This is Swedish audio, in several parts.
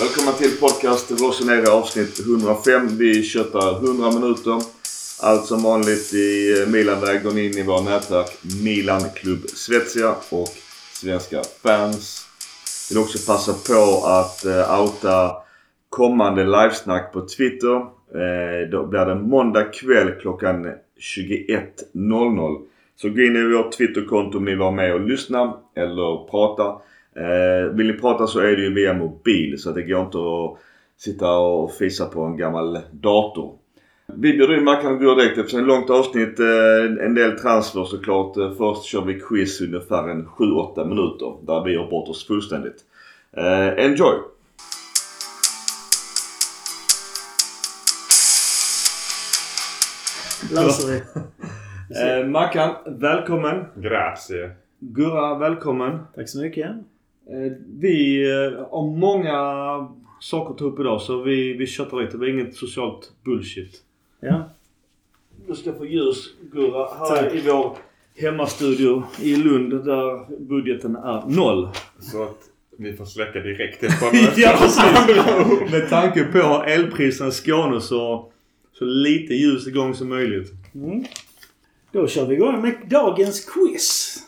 Välkomna till podcast Rosenera avsnitt 105. Vi köttar 100 minuter. Allt som vanligt i Milanväg. Går ni in i våra nätverk Milan Club Svezia och svenska fans. Vill också passa på att eh, outa kommande livesnack på Twitter. Eh, då blir det måndag kväll klockan 21.00. Så gå in i vårt Twitterkonto om ni vill vara med och lyssna eller prata. Eh, vill ni prata så är det ju via mobil så det går inte att sitta och fisa på en gammal dator. Vi bjuder in Mackan och direkt efter ett långt avsnitt. Eh, en del transfer såklart. Eh, först kör vi quiz ungefär en 7-8 minuter där vi har bort oss fullständigt. Eh, enjoy! Löser vi. Eh, Mackan, välkommen! Grazie. Gurra, välkommen! Tack så mycket. Eh, vi eh, har många saker att ta upp idag så vi, vi köttar lite. Det är inget socialt bullshit. Ja. Du ska få ljus Gurra. Här Tack. i vår hemmastudio i Lund där budgeten är noll. Så att vi får släcka direkt efter ja precis! Med tanke på elpriserna i Skåne så, så lite ljus igång som möjligt. Mm. Då kör vi igång med dagens quiz.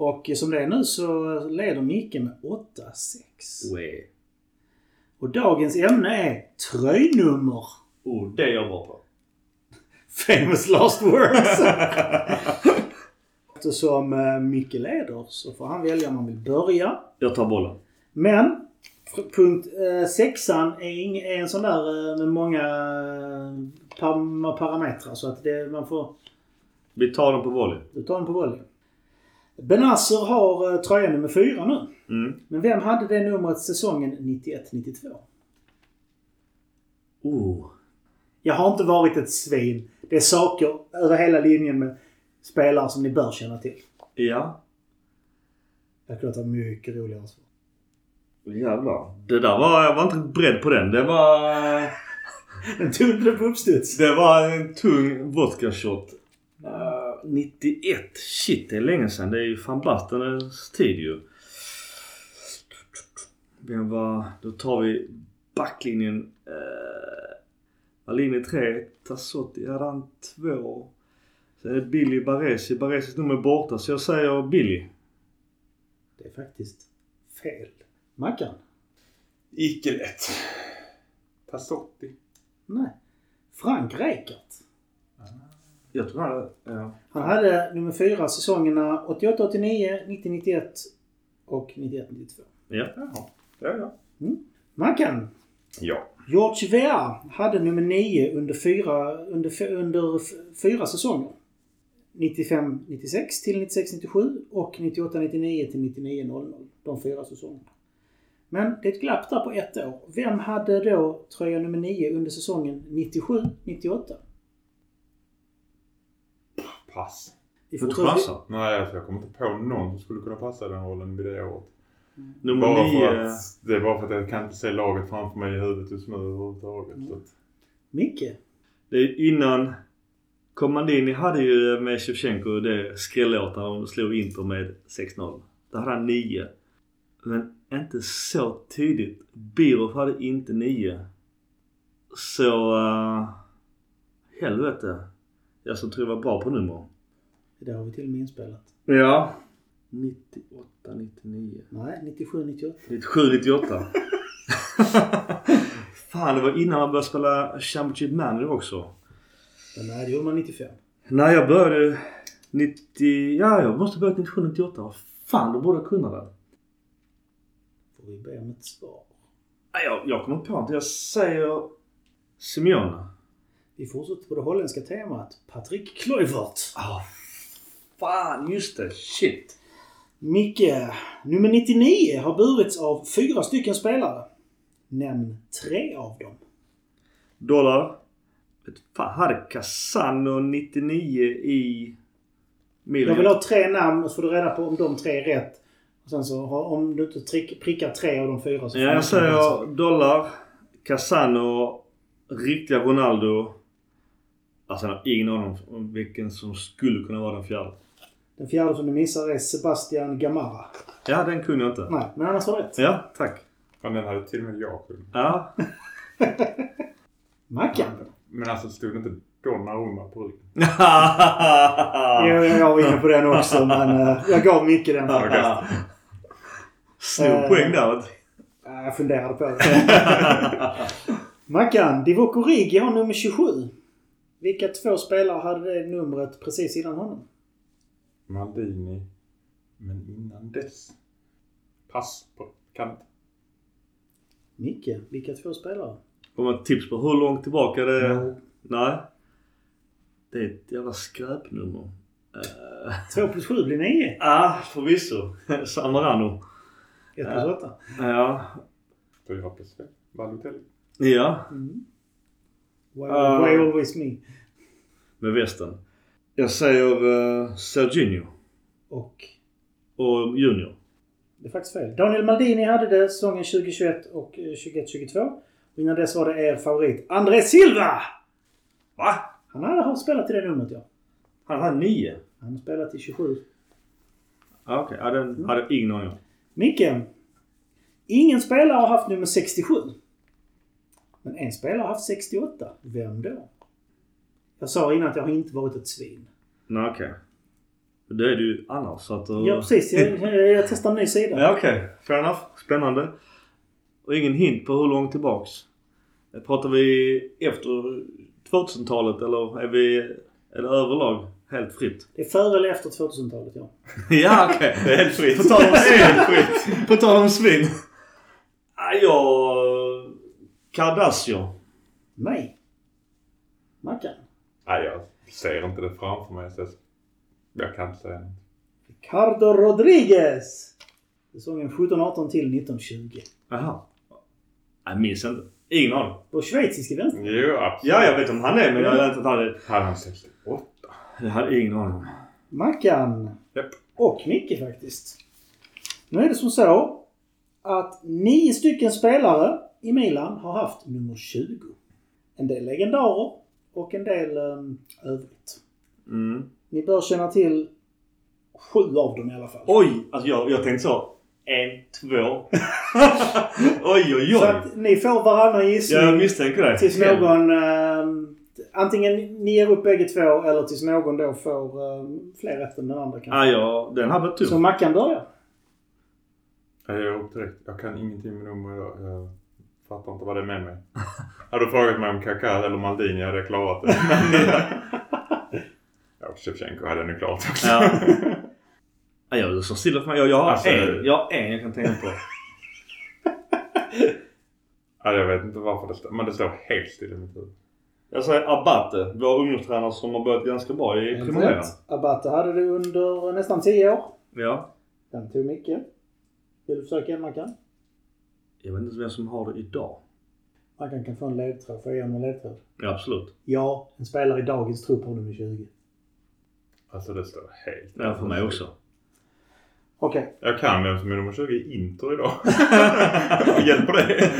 Och som det är nu så leder Micke med 8-6. Way. Och dagens ämne är tröjnummer. Oh, det är jag bra på. Famous last words. Eftersom eh, Micke leder så får han välja om han vill börja. Jag tar bollen. Men punkt eh, sexan är, en sån där eh, med många eh, par- parametrar. Så att det, man får... Vi tar den på volley. Du tar den på volley. Benasser har eh, tröja nummer fyra nu. Mm. Men vem hade det numret säsongen 91-92? Oh. Jag har inte varit ett svin. Det är saker över hela linjen med spelare som ni bör känna till. Ja. Jag det var mycket roligare svar. Jävlar. Det där var... Jag var inte beredd på den. Det var... Tog du på uppstuds. Det var en tung vodka shot. Uh, 91. Shit, det är länge sedan. Det är ju fan Bastenens tid ju. Vem var... Då tar vi backlinjen. Var linje 3. Tassotti hade han 2. Sen är det Billy Baresi. Baresis nummer är borta så jag säger Billy. Det är faktiskt fel. Mackan? Icke lätt. Tassotti. Nej. Frank Rijkaard. Jag tror han... Ja. Han hade nummer fyra säsongerna 88-89, 90-91 och 91-92. Ja. Jaha. Ja, ja. Mackan? Ja. George Weah hade nummer 9 under fyra, under, under fyra säsonger. 95-96 till 96-97 och 98-99 till 99-00. De fyra säsongerna. Men det är ett glapp där på ett år. Vem hade då tröja nummer 9 under säsongen 97-98? Pass. Du får tro- chansar. Nej, alltså, jag kommer inte på någon som skulle kunna passa den rollen vid det året. Nummer Bara för 9. att, det är bara för att jag kan inte se laget framför mig i huvudet just nu överhuvudtaget. Så att, Micke? Det är innan Komandini hade ju med Shevchenko det skrällåt när de slog Inter med 6-0. Där hade han 9. Men inte så tidigt. Birov hade inte 9. Så... Uh, helvete. Jag som tror jag var bra på nummer. Det har vi till och med inspelat. Ja. 98, 99. Nej, 97, 98. 97, 98. Fan, det var innan man började spela Championship Manager också. Men nej, det gjorde man 95. Nej, jag började 90... Ja, jag måste ha börjat 97, 98. Vad fan, då borde jag kunna det. Får vi be om ett svar. Nej, jag, jag kommer inte på något. Jag säger Simeone. Vi fortsätter på det holländska temat. Patrik Kluivert. Ah, fan, just det. Shit. Micke, nummer 99 har burits av fyra stycken spelare. Nämn tre av dem. Dollar. Fan, hade Casano 99 i Milan? Jag vill ha tre namn och så får du reda på om de tre är rätt. Och sen så om du inte prickar tre av de fyra så Ja, jag säger. Dollar, Casano, riktiga Ronaldo. Alltså jag har ingen aning om vilken som skulle kunna vara den fjärde. Den fjärde som du missar är Sebastian Gamara. Ja, den kunde jag inte. Nej, men annars var det rätt. Ja, tack. Men den hade till och med jag sjungit. Ja. Mackan? Men alltså det stod inte Donnarumma på ryggen. Jo, jag var inne på den också men eh, jag gav Micke den. Ja. Stor Eh. poäng där. Jag funderade på det. Mackan, Divock Origi har nummer 27. Vilka två spelare hade det numret precis innan honom? Maldini. Men innan dess. Pass på kant. Micke, vilka två spelare? Har man tips på hur långt tillbaka det är? No. Nej. Det är ett jävla skräpnummer. Uh, 2 plus 7 blir 9. ah, förvisso. Samarano. 1 plus 8. Ja. Fyra plus fem. Balotelli. Ja. Mm. Why, Ah. why always me? Med västen. Jag säger uh, Serginho. Och Och Junior. det är faktiskt fel. Daniel Maldini hade det säsongen 2021 och eh, 21-22. Och innan dess var det er favorit André Silva! Va? Han hade har spelat i det numret ja. Han hade nio. Han har spelat i 27. Ah, Okej, ja, den hade ingen aning om. Micke. Ingen spelare har haft nummer 67. Men en spelare har haft 68. Vem då? Jag sa innan att jag inte varit ett svin. Nej, okej. Det är du annars. Så att, uh... Ja precis, jag, jag, jag testar en ny sida. Ja, okej. Fair enough. Spännande. Och ingen hint på hur långt tillbaks? Pratar vi efter 2000-talet eller är vi det överlag helt fritt? Det är före eller efter 2000-talet ja. ja, okej. Det är helt fritt. På tal om svin. På tal om svin. Ah, Jag... Kardashian. Nej. Mackan. Nej, jag ser inte det framför mig. Så jag- kan inte säga något. Ricardo Rodriguez. Säsongen 17-18 till 1920. Jaha. Jag minns inte. Ingen aning. På schweiziska vänster. Jo, absolut. Ja, jag vet om han är men jag vet inte att han är... Hade han 68? Jag hade ingen aning om. Mackan. Japp. Och Micke faktiskt. Nu är det som så att nio stycken spelare i Milan har haft nummer 20. En del legendarer och en del um, övrigt. Mm. Ni bör känna till sju av dem i alla fall. Oj! Alltså jag, jag tänkte så. En, två. oj, oj, Så oj. att ni får varannan gissning Jag misstänker det. tills någon... ehm, antingen ni ger upp bägge två eller tills någon då får um, fler rätt än den andra kanske. Ah, ja, den här var Så. Mackan börjar. Jag upp direkt. Jag kan ingenting med nummer idag. Jag fattar inte vad det är med mig. Hade du frågat mig om Kaká eller Maldini hade jag klarat det. Ja, Shevchenko hade jag nu klarat också. Ja. Jag står stilla för mig. Jag, jag, har Alltså- en, jag har en jag kan tänka på. Ja, jag vet inte varför det står. Men det står helt still i mitt huvud. Jag säger Abate, vår ungdomstränare som har börjat ganska bra i rätt. Abate hade det under nästan 10 år. Ja. Den tog Micke. Vill du försöka en Mackan? Jag vet inte vem som har det idag. Mackan kan få en ledtråd. Får jag ge en ledtråd? Ja, absolut. Ja, en spelare i dagens trupp har nummer 20. Alltså det står helt... Ja, för mig också. Okej. Jag kan vem som är nummer 20 i Inter idag. Hjälper det?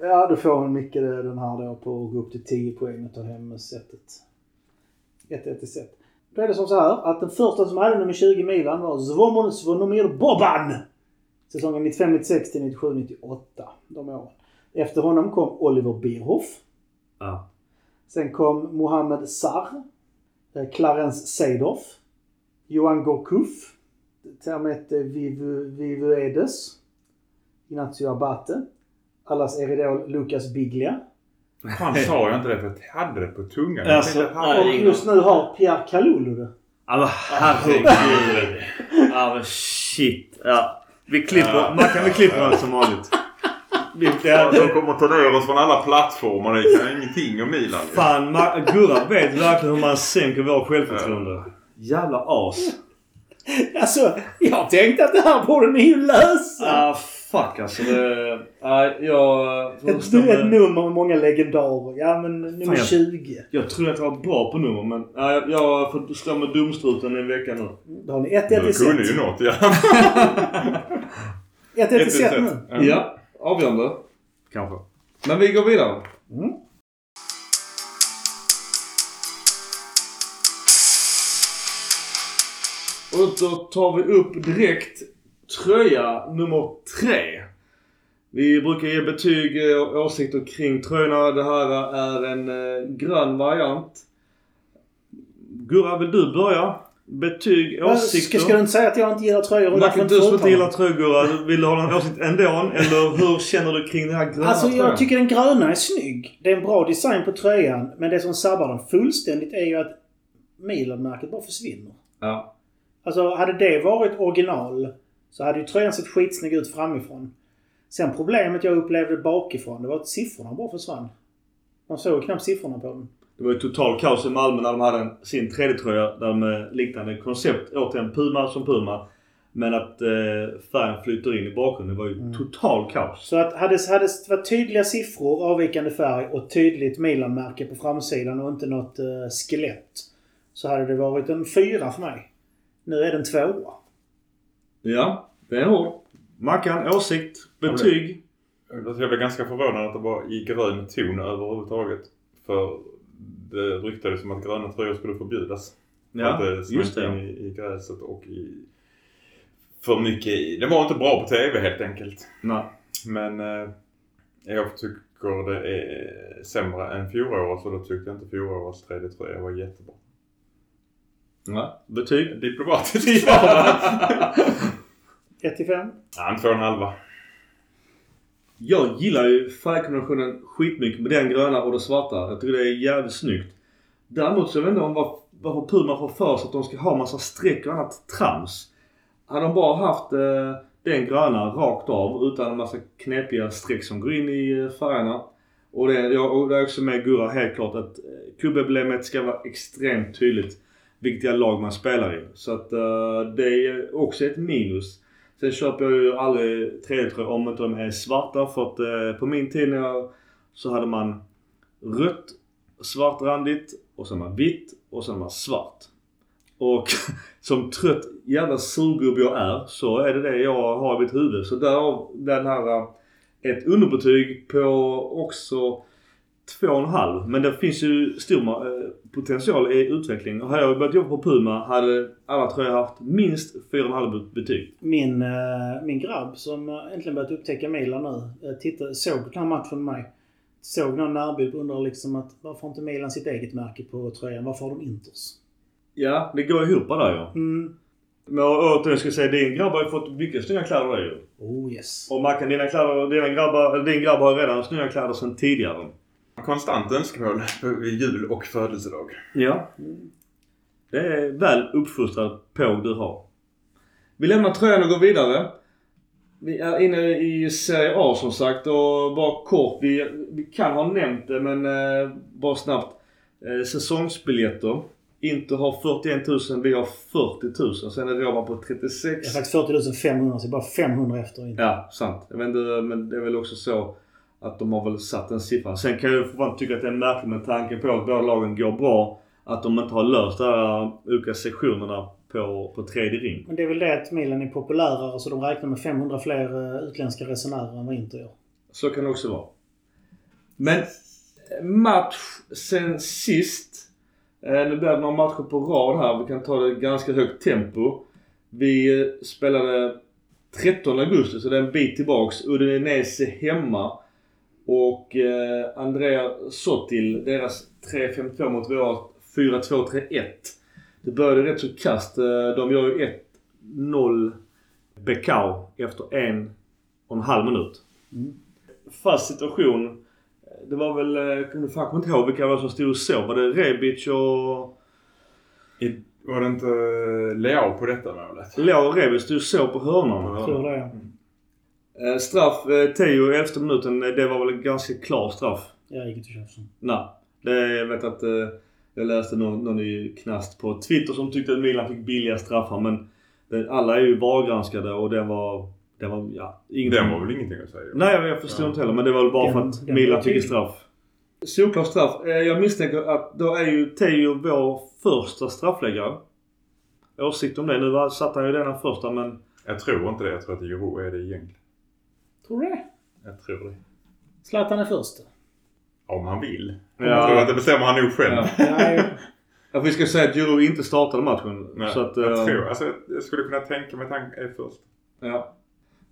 Ja, då får Micke den här då på att gå upp till 10 poäng och ta hem setet. 1-1 i set. Då är det som så här att den första som hade nummer 20 i Milan var Zvomon Svonomir Boban. Säsongen 95-96 till 97-98. De åren. Efter honom kom Oliver Bierhoff. Ja. Sen kom Mohamed Sarr. eh, Clarence Seedorf. Johan Gourcuff. Termet Vivu, Vivuedes. Ignacio Abate. Allas eridol Lucas Biglia. Fan sa jag inte det för jag hade det på tungan. Alltså. Och just nu har Pierre Kalulu det. Ja men herregud. Ja men shit. Ja. Vi klipper. Ja. Man kan vi klipper allt som vanligt. De kommer ta ner oss från alla plattformar. Det kan ingenting om Milan. fan, Gurra vet verkligen hur man sänker vår självförtroende. Jävla as. Alltså, jag tänkte att det här borde ni ju lösa. Ah fuck alltså. Det, nej, jag... Ett, ett nummer med många legendarer. Ja, men nummer Fan, jag- 20. Jag trodde att jag var bra på nummer men nej, jag, jag får stå med dumstruten i en vecka nu. Då har ni 1-1 i Du kunde set. ju något ja. 1-1 i set nu. Ja, avgörande. Kanske. Men vi går vidare. Mm. Och då tar vi upp direkt tröja nummer tre. Vi brukar ge betyg eh, och åsikter kring tröjorna. Det här är en eh, grön variant. Gurra, vill du börja? Betyg, åsikter? Ska, ska du inte säga att jag inte gillar tröjor? inte du som inte gillar tröjor Gurra, vill du ha någon åsikt ändå? Eller hur känner du kring den här gröna Alltså tröjan? jag tycker den gröna är snygg. Det är en bra design på tröjan. Men det som sabbar den fullständigt är ju att Milan-märket bara försvinner. Ja. Alltså hade det varit original så hade ju tröjan sett skitsnygg ut framifrån. Sen problemet jag upplevde bakifrån det var att siffrorna bara försvann. Man såg knappt siffrorna på den. Det var ju total kaos i Malmö när de hade en, sin 3D-tröja där med liknande koncept. Återigen Puma som Puma. Men att eh, färgen flyter in i bakgrunden. Det var ju Mm. total kaos. Så att hade, hade det varit tydliga siffror, avvikande färg och tydligt Milan-märke på framsidan och inte något eh, skelett. Så hade det varit en fyra för mig. Nu är den tvåa. Ja, det är hård. Mackan, åsikt, betyg. Jag blev ganska förvånad att det var i grön ton överhuvudtaget. För det ryktades som att gröna tröjor skulle förbjudas. Ja, att det just det. i, i gräset och i... För mycket i... Det var inte bra på TV helt enkelt. Nej. Men eh, jag tycker det är sämre än fjolårets och då tyckte jag inte fjolårets 3D-tröja var jättebra. Ja. Betyg? Diplomatiskt ja! 1 till 5. ja, en två och en halva. Jag gillar ju färgkombinationen skitmycket med den gröna och det svarta. Jag tycker det är jävligt snyggt. Däremot så vet jag inte om var, varför Puma får för sig att de ska ha massa streck och annat trams. Hade de bara haft eh, den gröna rakt av utan en massa knepiga streck som går in i eh, färgerna. Och det, jag, och det är också med Gurra helt klart att eh, klubbemblemet ska vara extremt tydligt vilka lag man spelar i. Så att uh, det är också ett minus. Sen köper jag ju aldrig 3D-tröjor om inte de är svarta för att uh, på min tid när jag, så hade man rött, svartrandigt och så hade man vitt och så hade man svart. Och som trött jävla surgubbe jag är så är det det jag har i mitt huvud. Så därav den här eh, ett underbetyg på också 2,5. Men det finns ju stor eh, potential i utveckling. Och hade jag börjat jobba på Puma hade alla tror jag haft minst 4,5 betyg. Min, eh, min grabb som eh, äntligen börjat upptäcka Milan nu. Tittade, såg den här matchen med mig. Såg någon närbild och undrar liksom att varför har inte Milan sitt eget märke på tröjan? Varför har de Inters? Ja, det går ihop där ja. Mm. Men återigen ska jag säga, din grabb har ju fått mycket snygga kläder där ju. Oh yes. Och Mackan, dina kläder, dina grabbar, din grabb har redan snygga kläder sedan tidigare. Konstant önskemål vid jul och födelsedag. Ja. Det är väl uppfostrad påg du har. Vi lämnar tröjan och går vidare. Vi är inne i Serie A som sagt och bara kort. Vi, vi kan ha nämnt det men eh, bara snabbt. Eh, säsongsbiljetter. Inter har 41 000, vi har 40 000. Sen är Roma på 36. Jag har sagt 40 500 så det är bara 500 efter Inter. Ja, sant. Jag vet inte, men det är väl också så att de har väl satt den siffran. Sen kan jag fortfarande tycka att det är märkligt med tanke på att båda lagen går bra. Att de inte har löst de här olika sektionerna på, på tredje ring. Men det är väl det att Milan är populärare så de räknar med 500 fler eh, utländska resenärer än vad Inter gör. Så kan det också vara. Men eh, match sen sist. Eh, nu blir det några matcher på rad här. Vi kan ta det ganska högt tempo. Vi spelade 13 augusti, så det är en bit tillbaks. Udinese hemma. Och eh, Andrea Sottil, deras 3-5-2 mot våra 4-2-3-1. Det började rätt så kast. Eh, De gör ju 1-0 Bekau efter en och en halv minut. Fast situation. Det var väl, eh, jag kommer fan inte ihåg vilka var som stod och så. Var det Rebic och... I, var det inte Leao på detta målet? Leo och Rebic stod och så på hörnan. Jag tror det. ja. Eh, Straff, eh, Teo i elfte minuten. eh, Det var väl en ganska klar straff. Jag gick inte till tjafsen. Nej. Det, jag vet att jag läste någon, någon i Knast på Twitter som tyckte att Milan fick billiga straffar. Men alla är ju VAR-granskade och det var... Det var, ja, ingenting. Den var väl ingenting att säga? Nej, jag- förstår Ja. inte heller. Men det var väl bara för Den- att den Milan fick tydlig. straff. Solklar straff. Jag misstänker att då är ju Teo vår första straffläggare. Åsikt om det. Nu satt han ju denna första men... Jag tror inte det. Jag tror att Jiro är det egentligen. Tror du det? Jag tror det. Zlatan är första. Om han vill. Ja. Jag tror att det bestämmer han nog själv. Ja. Nej, Ja, vi ska säga att Juro inte startade matchen. Nej, så att, jag eh, tror, alltså jag skulle kunna tänka mig att han är först. Ja.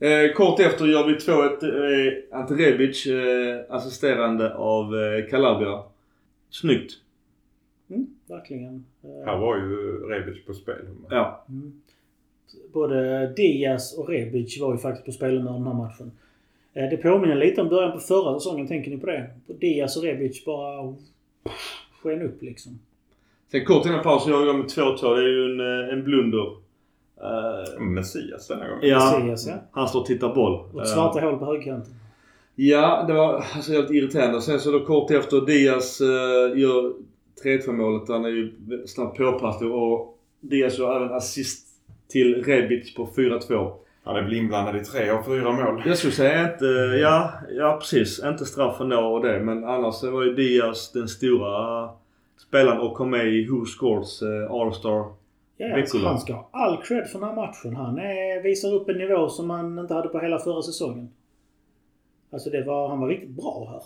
Eh, kort efter gör vi 2-1. Eh, Ante Rebic, eh, assisterande av eh, Calabria. Snyggt. Mm, verkligen. Eh, Här var ju Rebic på spel. Ja. Mm. Både Diaz och Rebic var ju faktiskt på spelhumör den här matchen. Eh, Det påminner lite om början på förra säsongen, tänker ni på det? Diaz och Rebic bara sken upp liksom. Sen kort innan pausen gör med 2-2. Det är ju en, eh, en blunder. Eh, Messias denna gången. ja, Messias, ja. han står och tittar boll. Och ett svarta hål på högkanten. Ja, det var alltså helt irriterande. Sen så då kort efter Diaz uh, gör 3-2 målet. Han är ju snabbt påpasslig och Diaz gör även assist till Rebic på 4-2. Han är väl inblandad i tre av fyra mål. Jag skulle säga inte, ja, ja precis. Inte straffen då och det. Men annars var ju Diaz den stora spelaren och kom med i Who Scores uh, All-Star. Ja, alltså, han ska ha all cred för den här matchen. Han är, visar upp en nivå som man inte hade på hela förra säsongen. Alltså det var, han var riktigt bra här.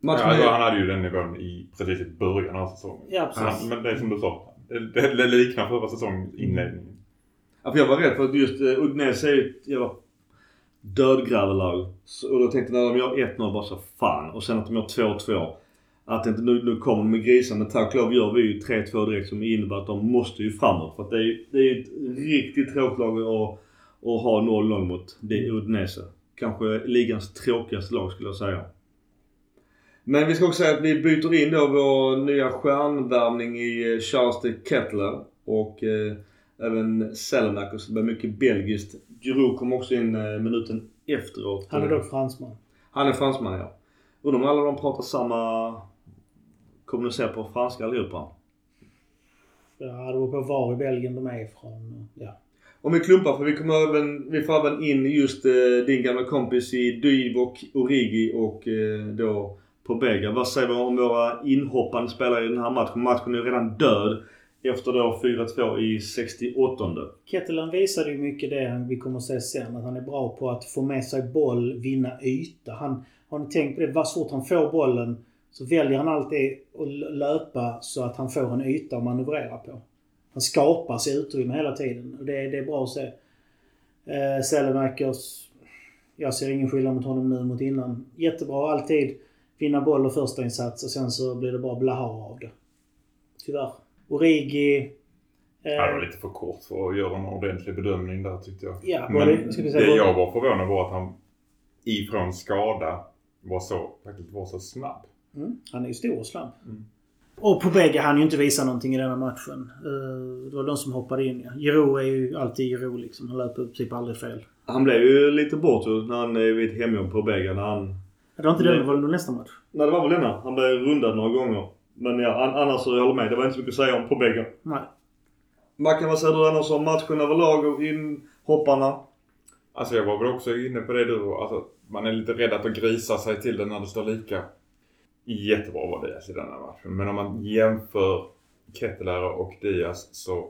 Matchen Ja, är- han hade ju den nivån i precis i början av säsongen. Ja, precis. Han, men det är som du sa. Det, det, det liknar förra säsongens inledning. Ja, för jag var rädd för att just eh, uh, Udinese är ju ett jävla dödgrävarlag. Och då tänkte jag när de gör 1-0 bara så fan. Och sen att de gör 2-2. Att inte nu, nu kommer de med grisar. Men tack och lov gör vi ju 3-2 direkt som innebär att de måste ju framåt. För att det är ju det är ett riktigt tråkigt lag att, att ha 0-0 mot. Det är Udinese. Kanske ligans tråkigaste lag skulle jag säga. Men vi ska också säga att vi byter in då vår nya stjärnvärvning i eh, Charles de Kettler. Och eh, även Selemakers. Det blir mycket belgiskt. Giroud kom också in eh, minuten efteråt. Han är dock fransman. Han är fransman ja. Undrar om alla de pratar samma... Kommunicerar på franska allihopa. Ja, det beror på var i Belgien de är ifrån. Ja. Om vi klumpar för vi kommer även, vi får även in just eh, din gamla kompis i Dyvok, Origi och eh, då Pobega. Vad säger vi om våra inhoppande spelare i den här matchen? Matchen är ju redan död efter då 4-2 i 68 Kettelan visade ju mycket det vi kommer att se sen. Att han är bra på att få med sig boll, vinna yta. Han, har ni tänkt på det? Vad svårt han får bollen så väljer han alltid att löpa så att han får en yta att manövrera på. Han skapar sig utrymme hela tiden. Och det, det är bra att se. Eh, Selemakers, jag ser ingen skillnad mot honom nu mot innan. Jättebra alltid. Vinna boll och första insats och sen så blir det bara blaha av det. Tyvärr. Origi... eh, Ja, det var lite för kort för att göra en ordentlig bedömning där tyckte jag. Ja, Men både- ska vi säga det jag var förvånad var att han ifrån skada var så, faktiskt var så snabb. Mm, han är ju stor och snabb. Mm. Och Pobega hann ju inte visa någonting i denna matchen. Eh, det var de som hoppade in. Giroud är ju alltid Giroud liksom. Han löper typ aldrig fel. Han blev ju lite bortgjord när han är vid hemjobb på Pobega när han... Det var inte Nej. det, det var nog nästa match. Nej det var väl denna. Han blev rundad några gånger. Men ja, an- annars så jag håller med. Det var inte så mycket att säga om Pobega. Nej. Mackan, vad säger du annars om matchen överlag och inhopparna? Alltså jag var väl också inne på det du alltså, Man är lite rädd att grisa sig till det när det står lika. Jättebra var Diaz i denna matchen. Men om man jämför Ketteler och Diaz så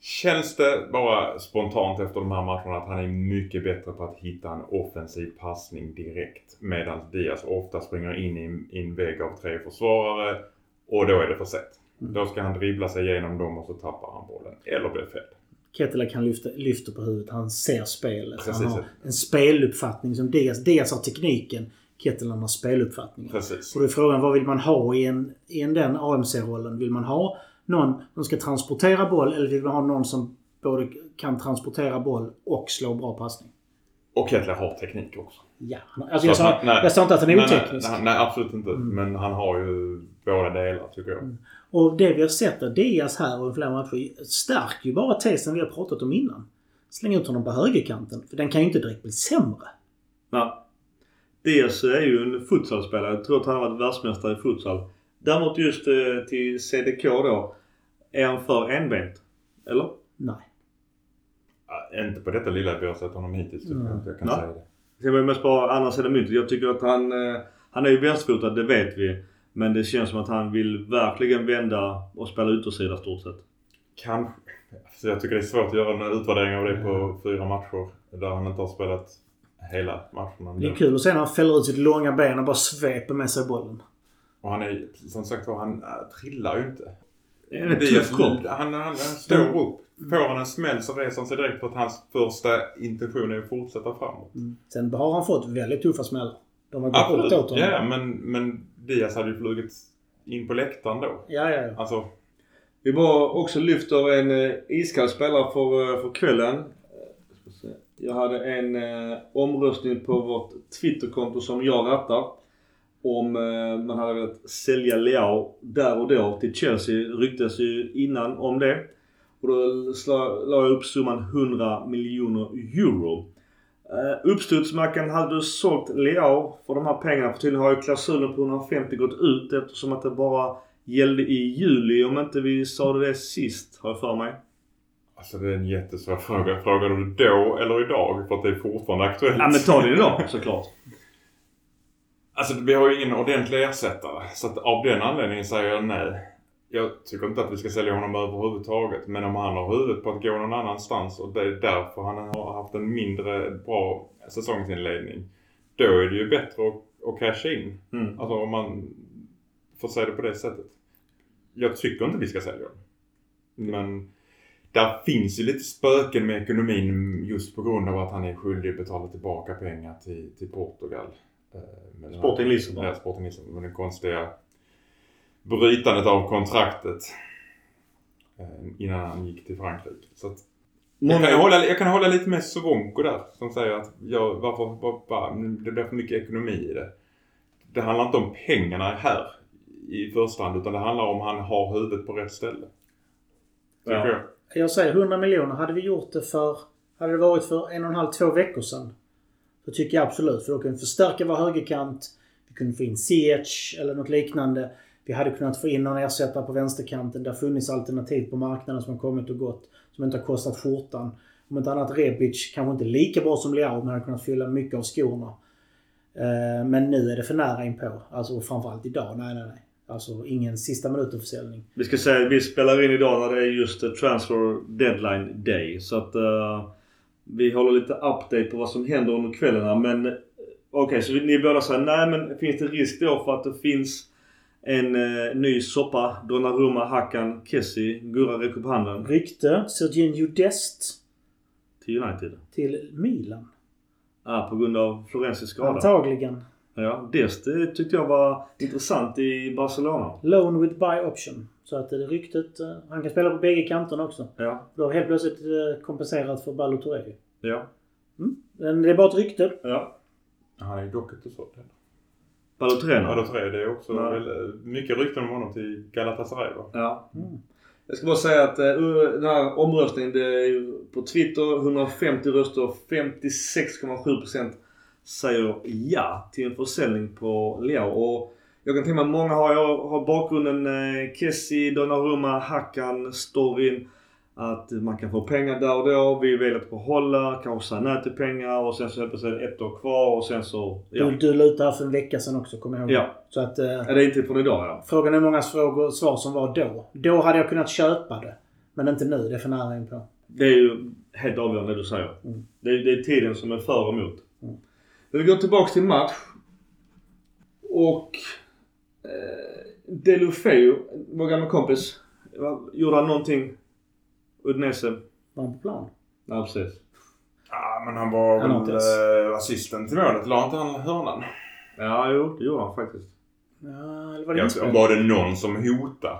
känns det bara spontant efter de här matcherna att han är mycket bättre på att hitta en offensiv passning direkt. Medan Diaz ofta springer in i en vägg av tre försvarare och då är det för sent. Då ska han dribbla sig igenom dem och så tappar han bollen. Eller blir fälld. Kettela kan lyfta, lyfta på huvudet. Han ser spelet. Precis. Han har en speluppfattning som Diaz, Diaz har tekniken. Kettelan har speluppfattningen. Precis. Och då är frågan vad vill man ha i, en, i en den AMC-rollen? Vill man ha någon som ska transportera boll eller vill man ha någon som både kan transportera boll och slå bra passning? Och Kettler har teknik också. Ja. Alltså jag, sa, han- nej. jag sa inte att han är Nej, oteknisk. Nej, nej, absolut inte. Mm. Men han har ju båda delar tycker jag. Och det vi har sett av Diaz här och flera matcher stärker ju bara tesen vi har pratat om innan. Släng ut honom på högerkanten. För den kan ju inte direkt bli sämre. Nej. Diaz är ju en futsalspelare. Jag tror att han har varit världsmästare i futsal. Däremot just eh, till CDK då. Är han för enbent? Eller? Nej. Ja, inte på detta lilla vi har sett honom hittills Mm. jag jag kan Ja. säga det. Det var mest bara andra sidan myntet. Jag tycker att han... Eh, han är ju vänsterfotad, det vet vi. Men det känns som att han vill verkligen vända och spela yttersida stort sett. Kanske. Så jag tycker det är svårt att göra en utvärdering av det på fyra matcher. Där han inte har spelat hela matcherna. Det är kul att se när han fäller ut sitt långa ben och bara sveper med sig bollen. Och han är, som sagt var, han äh, trillar ju inte. Det är en tuff kropp. han, han, han står upp. Får han en smäll så reser han sig direkt för att hans första intention är att fortsätta framåt. Sen har han fått väldigt tuffa smällar. De har gått Absolut. åt honom. Ja, men, men Diaz hade ju flugit in på läktaren då. ja, ja. ja. Alltså, Vi bara också lyfter en eh, iskall spelare för, eh, för kvällen. Eh. Jag hade en omröstning på vårt Twitterkonto som jag rattar. Om man hade velat sälja Leao där och då till Chelsea. Ryktes ju innan om det. Och då la jag upp summan 100 miljoner euro. Uh, Uppstudsmackan hade du sålt Leao för de här pengarna. För tydligen har ju klausulen på 150 gått ut eftersom att det bara gällde i juli. Om inte vi sa det sist har jag för mig. alltså det är en jättesvår fråga. Frågar du då eller idag? För att det är fortfarande aktuellt. Ja men ta det idag såklart. Alltså vi har ju ingen ordentlig ersättare. Så att av den anledningen säger jag nej. Jag tycker inte att vi ska sälja honom överhuvudtaget. Men om han har huvudet på att gå någon annanstans och det är därför han har haft en mindre bra säsongsinledning. Då är det ju bättre att, att casha in. Mm. Alltså om man får säga det på det sättet. Jag tycker inte vi ska sälja honom. Men där finns ju lite spöken med ekonomin just på grund av att han är skyldig att betala tillbaka pengar till, till Portugal. Eh, den Sporting Lissabon. Ja, Sporting Lissabon. Med det konstiga brytandet av kontraktet eh, innan han gick till Frankrike. Så att jag, kan hålla, jag kan hålla lite med Sovonko där som säger att jag, varför, varför, det blir för mycket ekonomi i det. Det handlar inte om pengarna här i första hand utan det handlar om han har huvudet på rätt ställe. Tycker Ja. jag. Jag säger 100 miljoner. Hade vi gjort det för... Hade det varit för en och en halv, två veckor sedan. Så tycker jag absolut. För då kunde vi förstärka vår högerkant. Vi kunde få in Ziyech eller något liknande. Vi hade kunnat få in någon ersättare på vänsterkanten. Det har funnits alternativ på marknaden som har kommit och gått. Som inte har kostat skjortan. Om inte annat Rebic kanske inte lika bra som Leao men hade kunnat fylla mycket av skorna. Eh, Men nu är det för nära inpå. Alltså framförallt idag. Nej, nej, nej. Alltså ingen sista minuten-försäljning. Vi ska säga att vi spelar in idag när det är just transfer deadline day. Så att uh, vi håller lite update på vad som händer under kvällarna. Men okej, okej, så ni båda säger nej men finns det risk då för att det finns en eh, ny soppa? Donnarumma, Hakan, Kessie. Gurra räcker upp handen. Rykte. Serginho Dest Till United. till Milan. Ah, på grund av Florensis skada. Antagligen. Ja, Dest det tyckte jag var intressant i Barcelona. Loan with buy option. Så att det är ryktet. eh, Han kan spela på bägge kanterna också. Ja, Då har helt plötsligt eh, kompenserat för Balotelli. ja, Men det är bara ett rykte. ja. Han är ju dock inte såld än. Balotelli. Jag det är också Nej. väl, mycket rykten om honom till Galatasaray va? Ja. Mm. Jag ska bara säga att eh, den här omröstningen, det är ju på Twitter 150 röster. 56,7% säger ja till en försäljning på Leo. Och jag kan tänka mig att många har, har bakgrunden eh, Kessie, Donnarumma, Hakan, storyn. Att man kan få pengar där och då. Vi vill att behålla, kanske säga nej till pengar och sen så helt plötsligt är ett år kvar och sen så... Ja, Du, du här för en vecka sedan också, kommer jag ihåg. ja. Så att... Eh, Är det inte från idag ja? frågan är hur många frågor, svar som var då. Då hade jag kunnat köpa det. Men inte nu. Det är för nära inpå. Det är ju helt avgörande det du säger. Mm. Det, är, det är tiden som är för och emot. Mm. Men vi går tillbaks till match. Och... Eh, Delufeu, vår gamla kompis. Gjorde han någonting? Udinese? Var han på plan? Nej precis. Ja, men han var Han väl äh, assisten till målet. La inte han hörnan? Ja, jo det gjorde han faktiskt. Ja, eller var det Jag, var det någon som hotade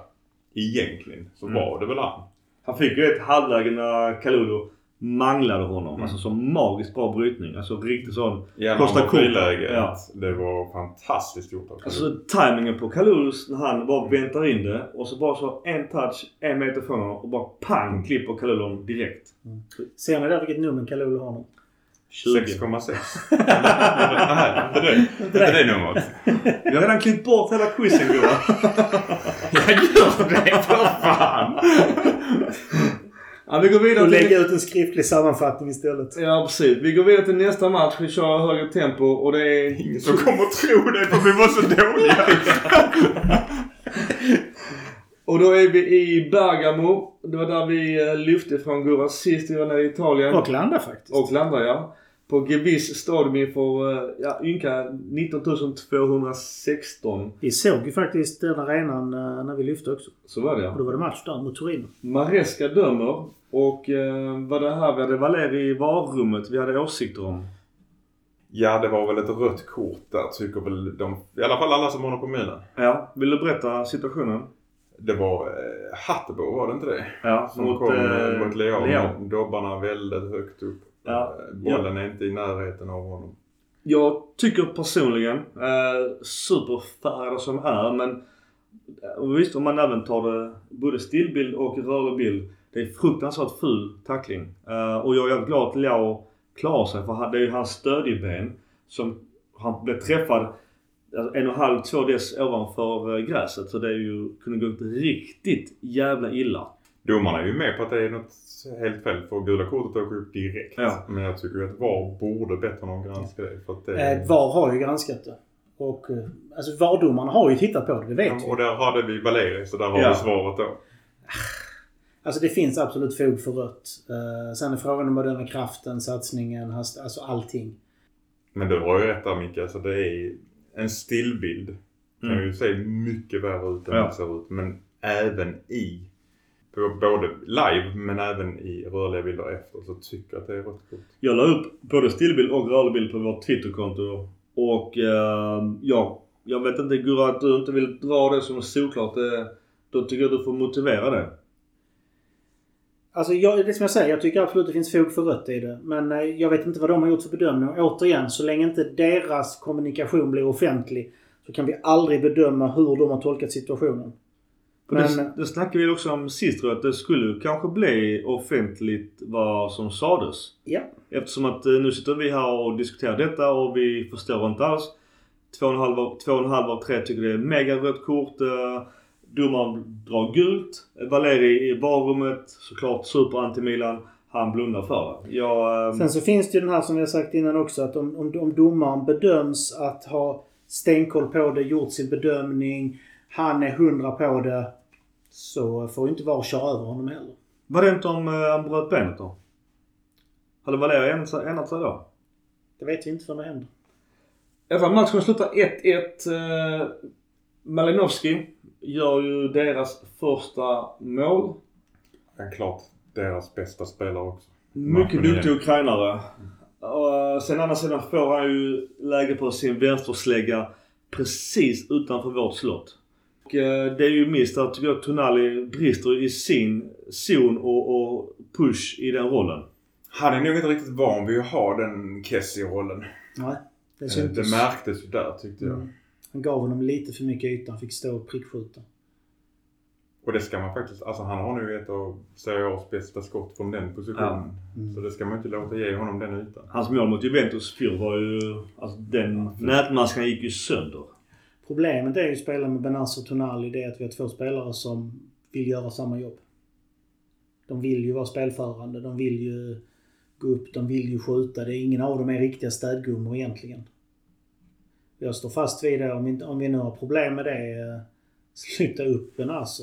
egentligen så Mm. var det väl han. Han fick ju ett halvläge när Kalulu manglade honom. Mm. Alltså så magiskt bra brytning. Alltså riktigt sån. Ja, Costa. Ja. Det var fantastiskt gjort av Alltså tajmingen på Kalulus när han bara väntar in det och så bara så en touch, en meter från honom och bara pang klipper Kalulon direkt. Ser ni där vilket nummer Kalulu har nu? 20. 6,6. Nej, inte det. Inte det numret. Vi har redan klippt bort hela quizen gubbar. Jag gör det för fan! Ja, vi går Och vidare till... lägga ut en skriftlig sammanfattning istället. Ja precis. Vi går vidare till nästa match. Vi kör högre tempo och det är... Ingen som kommer tro det för vi var så dåliga. Och då är vi i Bergamo. Det var där vi eh, lyfte från Gurra sist vi var nere i Italien. Och landa faktiskt. Och landade ja. På Gewiss stadion inför eh, ja, ynka 19 216. Vi såg ju faktiskt den arenan eh, när vi lyfte också. Så var det Och ja. då var det match där mot Torino. Maresca dömer och eh, vad det här vi hade Valeri i varummet vi hade åsikter om. Ja, det var väl ett rött kort där tycker väl de. I alla fall alla som håller på Milan. Ja, vill du berätta situationen? Det var eh, Hattebo, var det inte det? Ja, Som kom eh, mot Leao Leao. med dobbarna väldigt högt upp. Ja. Eh, Bollen är inte i närheten av honom. Jag tycker personligen, eh, superfärgad som är, men eh, visst om man även tar det både stillbild och rörlig bild. Det är fruktansvärt ful tackling. Eh, och jag är jävligt glad att Leao klarar sig för det är ju hans stödjeben som han blev träffad alltså, en och en halv, två dess ovanför eh, gräset. Så det är ju, kunde gått riktigt jävla illa. Domarna är ju med på att det är något helt fel för gula kortet åker upp direkt. Ja. Men jag tycker ju att VAR borde bättre någon granska det. För att det Eh, VAR har ju granskat det. Och eh, alltså VAR-domarna har ju tittat på det, det vet Ja, vi. och där hade vi Valeri så där har Ja. vi svaret då. Alltså det finns absolut fog för rött. Eh, sen är frågan om att bedöma kraften, satsningen, hast, alltså allting. Men du har ju rätt där Micke. Alltså det är en stillbild. Kan Mm. ju se mycket värre ut än Ja. det ser ut. Men även i både live men även i rörliga bilder efter så tycker jag att det är rött kort. Jag la upp både stillbild och rörlig bild på vårt Twitterkonto. Och eh, ja, jag vet inte Gurra att du inte vill dra det som såklart. Det, då tycker jag du får motivera det. Alltså jag, det som jag säger, jag tycker absolut det finns fog för rött i det. Men eh, jag vet inte vad de har gjort för bedömning. Och återigen, så länge inte deras kommunikation blir offentlig så kan vi aldrig bedöma hur de har tolkat situationen. Men- det, det snackade vi också om sist tror jag, att det skulle kanske bli offentligt vad som sades. Ja. Eftersom att eh, nu sitter vi här och diskuterar detta och vi förstår inte alls. Två och en halv av, två och en halv av tre tycker det är mega rött kort. Domaren drar gult. Valeri i varummet, såklart super anti-Milan. Han blundar för det. Jag, eh, Sen så finns det ju den här som vi har sagt innan också att om, om, om domaren bedöms att ha stenkoll på det, gjort sin bedömning, han är hundra på det. Så får ju inte VAR köra över honom heller. var det inte om eh, han bröt benet då? Hade Valeri ändrat ändrat sig då? Det vet vi inte förrän det händer. I alla fall matchen slutar 1-1. Eh, Malinowski gör ju deras första mål. Men klart deras bästa spelare också. Mycket duktig ukrainare. Och sen andra sidan får han ju läge på sin vänsterslägga precis utanför vårt slott. Och eh, det är ju minst att tycker jag Tonali brister i sin zon och, och push i den rollen. Han är nog inte riktigt van vid att ha den Kessie-rollen. Nej, det Eh. Det märktes ju där tyckte jag. Mm. Han gav honom lite för mycket yta. Han fick stå och prickskjuta. Och det ska man faktiskt, alltså han har nu ett av Serie A's bästa skott från den positionen. Mm. Så det ska man inte låta ge honom den ytan. Hans mål mot Juventus fjol var ju... Alltså den nätmaskan gick ju sönder. Problemet är ju att spela med Benazzo och Tonali det är att vi har två spelare som vill göra samma jobb. De vill ju vara spelförande. De vill ju gå upp. De vill ju skjuta. Det är ingen av dem är riktiga städgummor egentligen. Jag står fast vid det. Om vi, inte- om vi nu har problem med det, eh, sluta upp Benazzo. Alltså.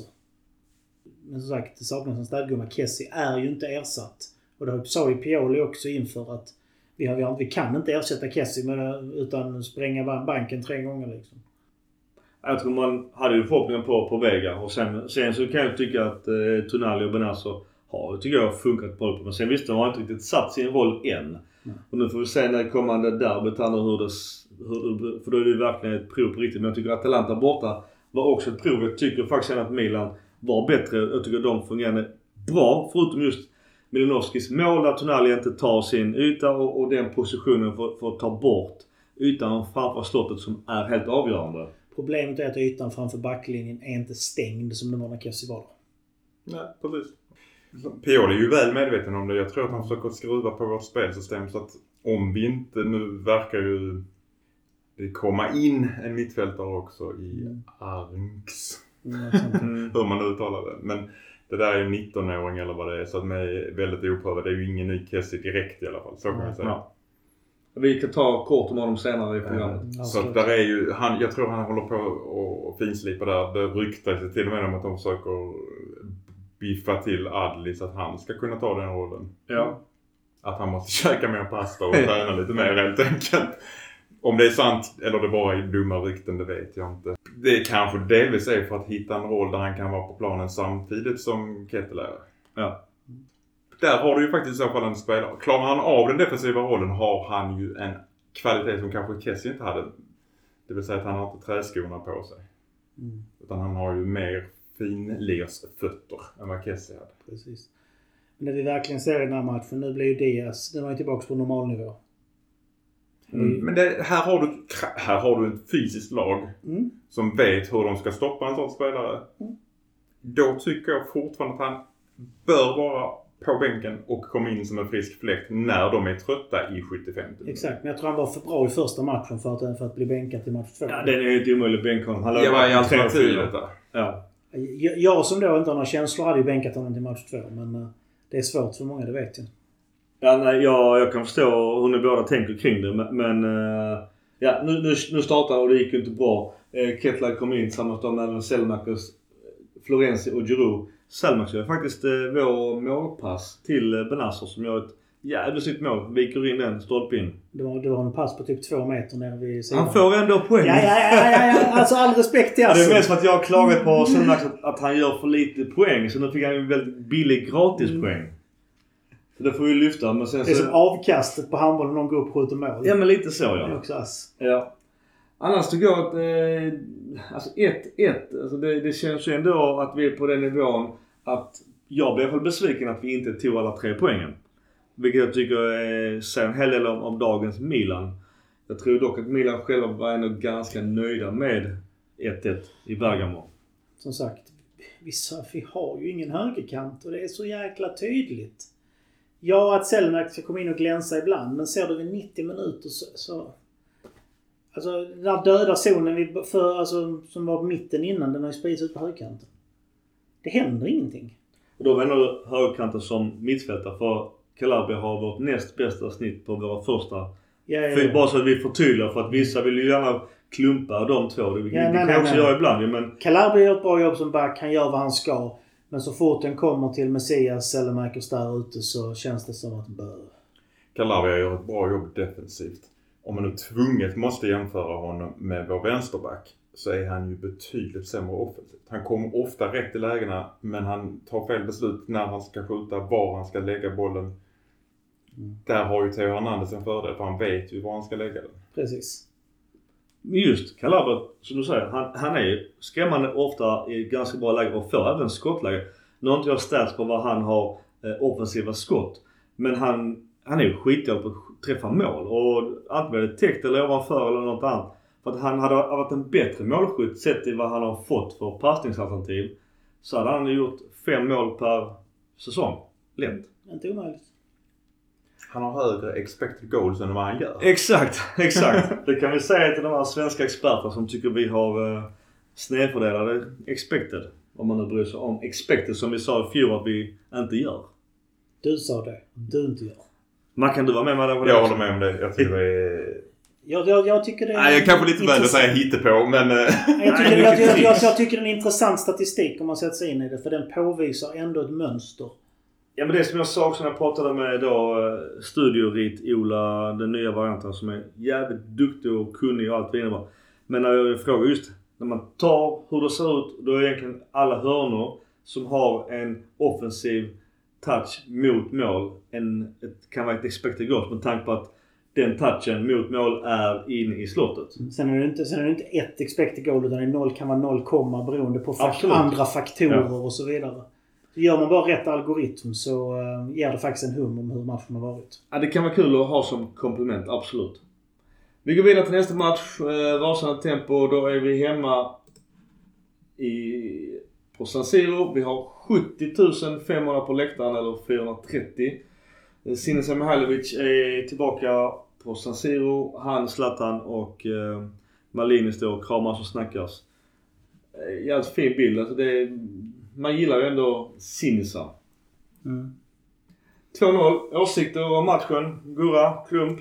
Men som sagt, det saknas en städgumma. Kessie är ju inte ersatt. Och det sa ju Pioli också inför att vi, har, vi, har, vi kan inte ersätta Kessie med, det utan spränga banken tre gånger liksom. Jag tror man hade ju förhoppningar på, på Vega och sen, sen så kan jag tycka att eh, Tonali och Benazzo har, tycker jag, funkat bra på Men sen visst, de har inte riktigt satt sin roll än. Och nu får vi se när kommande derbyt nu hur det, hur, det- för då är det ju verkligen ett prov på riktigt. Men jag tycker att Atalanta borta var också ett prov. Jag tycker faktiskt att Milan var bättre. Jag tycker att de fungerade bra. Förutom just Milinovskis mål där Tonali inte tar sin yta och, och den positionen för, för att ta bort ytan framför slottet som är helt avgörande. Problemet är att ytan framför backlinjen är inte stängd som den var när Kessie var där. Nej, precis. Pioli är ju väl medveten om det. Jag tror att han försöker skruva på vårt spelsystem så att om vi inte, nu verkar ju det komma in en mittfältare också i Mm. Arnks. Mm. Mm. Hur man nu uttalar det. Men det där är ju 19-åring eller vad det är så att med väldigt oprövad. Det är ju ingen ny Kessie direkt i alla fall. Så kan jag säga. Ja. Vi kan ta kort om honom senare i programmet. Ja, Så att där är ju, han, jag tror han håller på och, och finslipa där. Det ryktas till och med om att de försöker biffa till Adli så att han ska kunna ta den rollen. Ja. Att han måste käka mer pasta och träna lite mer helt enkelt. Om det är sant eller det bara är dumma rykten, det vet jag inte. Det kanske delvis är för att hitta en roll där han kan vara på planen samtidigt som Kettel är. Ja. Där har du ju faktiskt i så fall en spelare. Klarar han av den defensiva rollen har han ju en kvalitet som kanske Kessie inte hade. Det vill säga att han har inte träskorna på sig. Mm, Utan han har ju mer finlersfötter än vad Kessie hade. precis. Men det vi verkligen ser i den här matchen, nu blir ju Diaz, den var ju tillbaka på normal nivå. Mm. Men det, här, har du, här har du ett fysiskt lag Mm. som vet hur de ska stoppa en sån spelare. Mm. Då tycker jag fortfarande att han bör vara på bänken och komma in som en frisk fläkt när de är trötta i 75 Exakt, men jag tror han var för bra i första matchen för att, för att bli bänkad till match två. Ja, det är helt omöjligt att bänka honom. Han Ja, vad är alternativet där? Ja. Jag, som då inte har några känslor hade ju bänkat honom till match två, men eh, det är svårt för många, det vet jag. Ja, nej, jag, jag kan förstå hur ni båda tänker kring det men... Eh, ja, nu, nu, nu startade och det gick ju inte bra. Eh, Kettler kom in tillsammans med även Selmakers, Florenzi och Giroud. Selmakers gör faktiskt vår målpass till uh, Benazzo som gör ett jävligt snyggt mål. Viker in den, stolpe in. Det var, det var en pass på typ två meter nere vid sidan. Han får ändå poäng. Ja, ja, ja, ja, ja. Alltså all respekt till Ja, det är mest för att jag har klagat på Selmakers att, att han gör för lite poäng. Så nu fick han en väldigt billig gratispoäng. Så det får vi lyfta. Men sen Mm. Det är så... som avkastet på handboll när någon går upp och skjuter mål. Ja men lite så Det är ja. också ass. Ja. Annars tycker jag att eh, alltså 1-1, alltså det, det känns ju ändå att vi är på den nivån att jag blev i alla fall besviken att vi inte tog alla tre poängen. Vilket jag tycker säger en hel del om, om dagens Milan. Jag tror dock att Milan själva var ändå ganska nöjda med 1-1 i Bergamo. Som sagt, vi, sa- vi har ju ingen högerkant och det är så jäkla tydligt. Ja, att Selmak ska komma in och glänsa ibland, men ser du vid 90 minuter så... så alltså den där döda zonen vi, för, alltså, som var på mitten innan, den har ju spridits ut på högerkanten. Det händer ingenting. Och då var ändå högerkanten som mittfältare för Calabria har vårt näst bästa snitt på våra första Ja, ja, ja. bara så att vi förtydligar för att vissa vill ju gärna klumpa de två. Det, det Ja, nej, kan nej, jag också nej. göra ibland men Calabria gör ett bra jobb som back. Han gör vad han ska. Men så fort den kommer till Messias, Sellemakers där ute så känns det som att bö. Calabria gör ett bra jobb defensivt. Om man nu tvunget måste jämföra honom med vår vänsterback så är han ju betydligt sämre offensivt. Han kommer ofta rätt i lägena men han tar fel beslut när han ska skjuta, var han ska lägga bollen. Mm. Där har ju Theo Hernandez en fördel för han vet ju var han ska lägga den. Precis. just Calabro, som du säger, han, han är ju skrämmande ofta i ganska bra läge och får även skottläge. Nu har inte jag stats på vad han har eh, offensiva skott. Men han, han är ju skitdålig på att träffa mål. Och antingen blir det täckt eller ovanför eller något annat. För att han hade varit en bättre målskytt sett till vad han har fått för passningsalternativ. Så hade han gjort fem mål per säsong. Lätt. Inte omöjligt. Han har högre expected goals än vad han gör. Exakt, exakt. det kan vi säga till de här svenska experterna som tycker vi har eh, snedfördelade expected. Om man nu bryr sig om expected som vi sa i fjol att vi inte gör. Du sa det. Du inte gör. Man kan du vara med mig där på det Jag håller med om det. Jag tycker det är... Jag, jag, jag tycker det är... Nej, jag kanske lite väl att intressant. säga hittepå men... eh, Jag tycker, jag, jag, jag, tycker det är en intressant statistik om man sätter sig in i det. För den påvisar ändå ett mönster. Ja men det som jag sa också när jag pratade med då eh, Studiorit-Ola, den nya varianten som är jävligt duktig och kunnig och allt vidare. Men när jag frågar just när man tar hur det ser ut, då är egentligen alla hörnor som har en offensiv touch mot mål en, ett, kan vara ett expected goals med tanke på att den touchen mot mål är inne i slottet. Sen är det inte, sen är det inte ett expected goal utan det är noll, kan vara 0, komma beroende på Absolut. andra faktorer och så vidare. Gör man bara rätt algoritm så uh, ger det faktiskt en hum om hur matchen har varit. Ja, det kan vara kul att ha som komplement, absolut. Vi går vidare till nästa match. Eh, rasande tempo. Då är vi hemma i, på San Siro. Vi har 70 500 på läktaren, eller 430. Eh, Sinisa Mihailovic är tillbaka på San Siro. Han, Zlatan och eh, Malini står och kramas och snackas. Eh, Jävligt fin bild. Alltså det man gillar ju ändå Sinisa. 2-0. Åsikter om matchen? Gurra? Klump?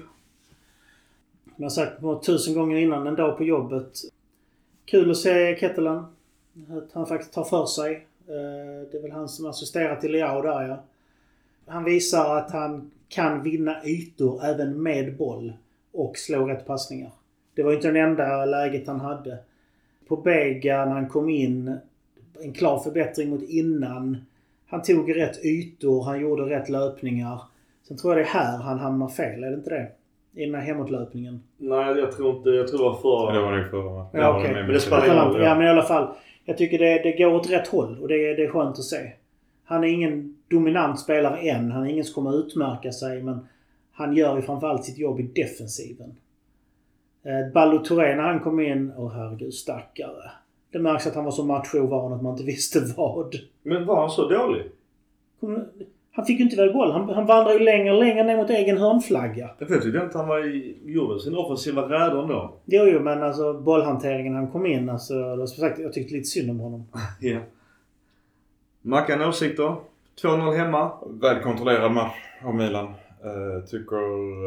Jag har sagt på tusen gånger innan, en dag på jobbet. Kul att se Kettelen. Att han faktiskt tar för sig. Eh, Det är väl han som assisterar till Leao där ja. Han visar att han kan vinna ytor även med boll och slå rätt passningar. Det var ju inte det enda läget han hade. På Bega när han kom in, en klar förbättring mot innan. Han tog rätt ytor, han gjorde rätt löpningar. Sen tror jag det är här han hamnar fel, är det inte det? I den här hemåtlöpningen. Nej, jag tror inte... Jag tror det var Ja, det förra. var nog förra? Ja, var okej. Men det spelar ingen roll. Ja, men i alla fall. Jag tycker det, det går åt rätt håll och det, är- det är skönt att se. Han är ingen dominant spelare än. Han är ingen som kommer att utmärka sig men han gör ju framförallt sitt jobb i defensiven. Eh, Ballo när han kom in, åh herregud stackare. Det märks att han var så machovan att man inte visste vad. Men var han så dålig? Han fick ju inte iväg boll. Han, han vandrar ju längre och längre ner mot egen hörnflagga. Jag ju inte han var i, gjorde sin offensiva räder ändå. Jo, jo, men alltså bollhanteringen han kom in. Alltså, det var som sagt, jag tyckte lite synd om honom. Ja. Mackan åsikter? 2-0 hemma. Väl kontrollerad match av Milan. Uh, tycker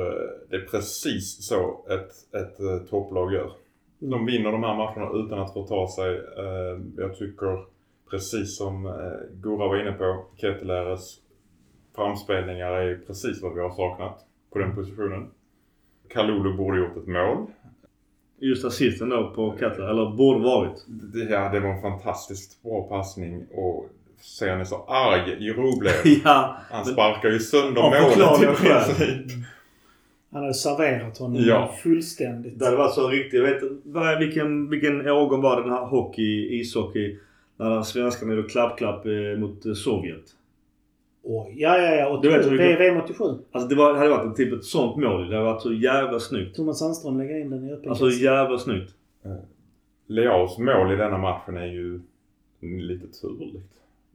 eh, det är precis så ett, ett uh, topplag gör. De vinner de här matcherna utan att förta sig. Eh, jag tycker precis som uh, Gora var inne på, Ketelares framspelningar är precis vad vi har saknat på den positionen. Kalulu borde gjort ett mål. Just assisten då på Katla, eller borde varit. Det, ja, det var en fantastiskt bra passning och ser han är så arg i Ruble. ja. Han sparkar ju sönder målet i princip. Han hade serverat honom Ja. fullständigt. Det varit så riktigt. Jag vet vad- vilken, vilken årgång var den här hockey, ishockey? När svenskarna gjorde klapp-klapp eh, mot eh, Sovjet. Oj, ja, ja, ja. Du vet hur 87. det- VM 87. Alltså det, var, det hade varit ett, typ ett sånt mål. Det hade varit så jävla snyggt. Thomas Sandström lägger in den i öppen Alltså jävla snyggt. Leaos mål i denna matchen är ju lite turligt.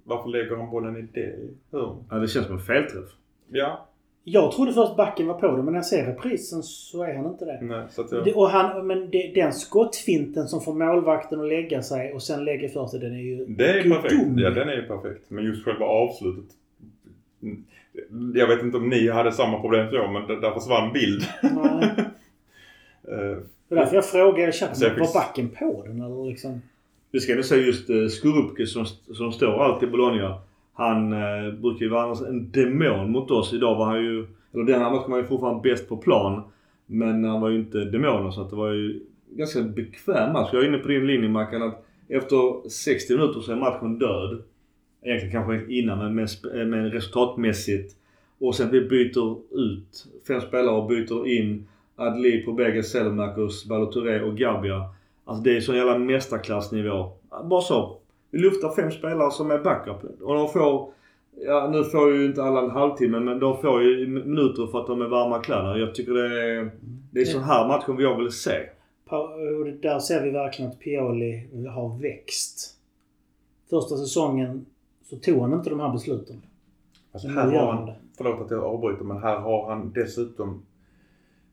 Varför lägger han bollen i det hörnet? Ja, det känns som en felträff. Ja, Jag trodde först backen var på det, men när jag ser reprisen så är han inte det. nej, så att jag... det och han, men det, den skottfinten som får målvakten att lägga sig och sen lägger för sig, den är ju Det är perfekt. gudomlig. Ja, den är ju perfekt. Men just själva avslutet. Jag vet inte om ni hade samma problem som jag, men där där försvann bild. Nej. Eh, Det är därför jag frågade i chatten, fick- var backen på den eller liksom? Vi ska nu säga just Skurupke Skorupke som, som står alltid i Bologna. Han eh, brukar ju vara annars en demon mot oss. Idag var han ju, eller den här matchen var ju fortfarande bäst på plan. Men han var ju inte demonen så att det var ju ganska bekväm match. Jag är inne på din linje Mackan att efter 60 minuter så är matchen död. Egentligen kanske innan men, men, eh, men resultatmässigt. Och sen vi byter ut fem spelare och byter in Adli, Pobega, Selemakers, Baloturé och Gabia. Alltså det är sån jävla mästarklassnivå. Bara så. Vi luftar fem spelare som är backup. Och de får, ja nu får ju inte alla en halvtimme men de får ju minuter för att de är varma kläder. Jag tycker det är, det är sån här matchen jag vill se. Och där ser vi verkligen att Pioli har växt. Första säsongen så tog han inte de här besluten. alltså här har han förlåt att jag avbryter, men här har han dessutom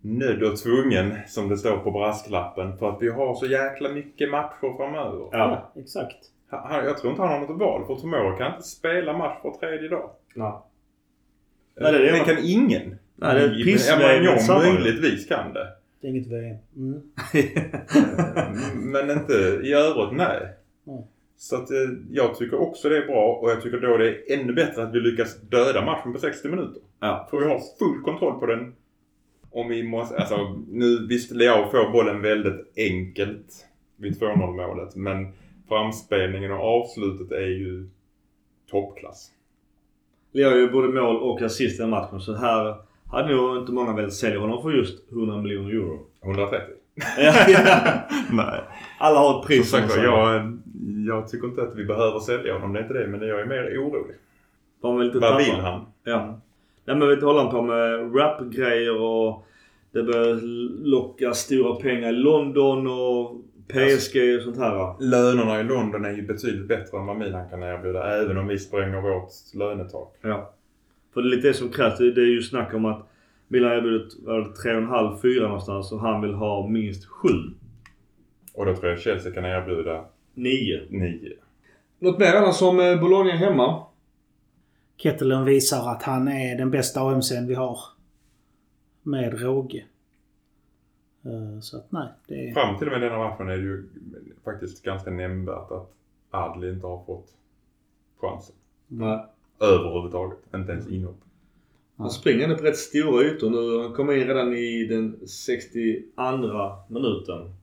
nödd och tvungen, som det står på brasklappen, för att vi har så jäkla mycket matcher framöver. Ja, exakt. Han, jag tror inte han har något val, för Tomorrow kan inte spela match var tredje dag. Nej. Nej, det är det det kan ingen. Nej, det är pissväg möjligtvis kan det. Det är inget VM. Mm. Men inte i övrigt, nej. Nej. Så att eh, jag tycker också det är bra och jag tycker då det är ännu bättre att vi lyckas döda matchen på 60 minuter. Ja. För vi har full kontroll på den. Om vi måste, alltså nu visst Leao får bollen väldigt enkelt vid 2-0 målet men framspelningen och avslutet är ju toppklass. Leo gör ju både mål och assist i den matchen. Så här hade nog inte många velat sälja honom för just 100 miljoner euro. 130. ja. Nej. Alla har ett pris. sagt som säger. jag, jag tycker inte att vi behöver sälja honom, det är inte det. Men jag är mer orolig. Vad vill han? Ja. Nej men vet håller han på med rap-grejer och det börjar locka stora pengar i London och PSG och sånt här? Lönerna i London är ju betydligt bättre än vad Milan kan erbjuda. Även om vi spränger vårt lönetak. Ja. För det är lite det som krävs. Det är ju snack om att Milan det, 3,5-4 någonstans och han vill ha minst 7. Och då tror jag Chelsea kan erbjuda 9. 9. Något mer annars om eh, Bologna hemma? Kettelen visar att han är den bästa AMC'n vi har. Med råge. Eh, Så att nej, det är... Fram till och med denna matchen är det ju faktiskt ganska nämnvärt att Adli inte har fått chansen. Nej. Överhuvudtaget. Inte ens inhopp. Han springer ändå på rätt stora ytor nu. Han kom in redan i den 62 minuten.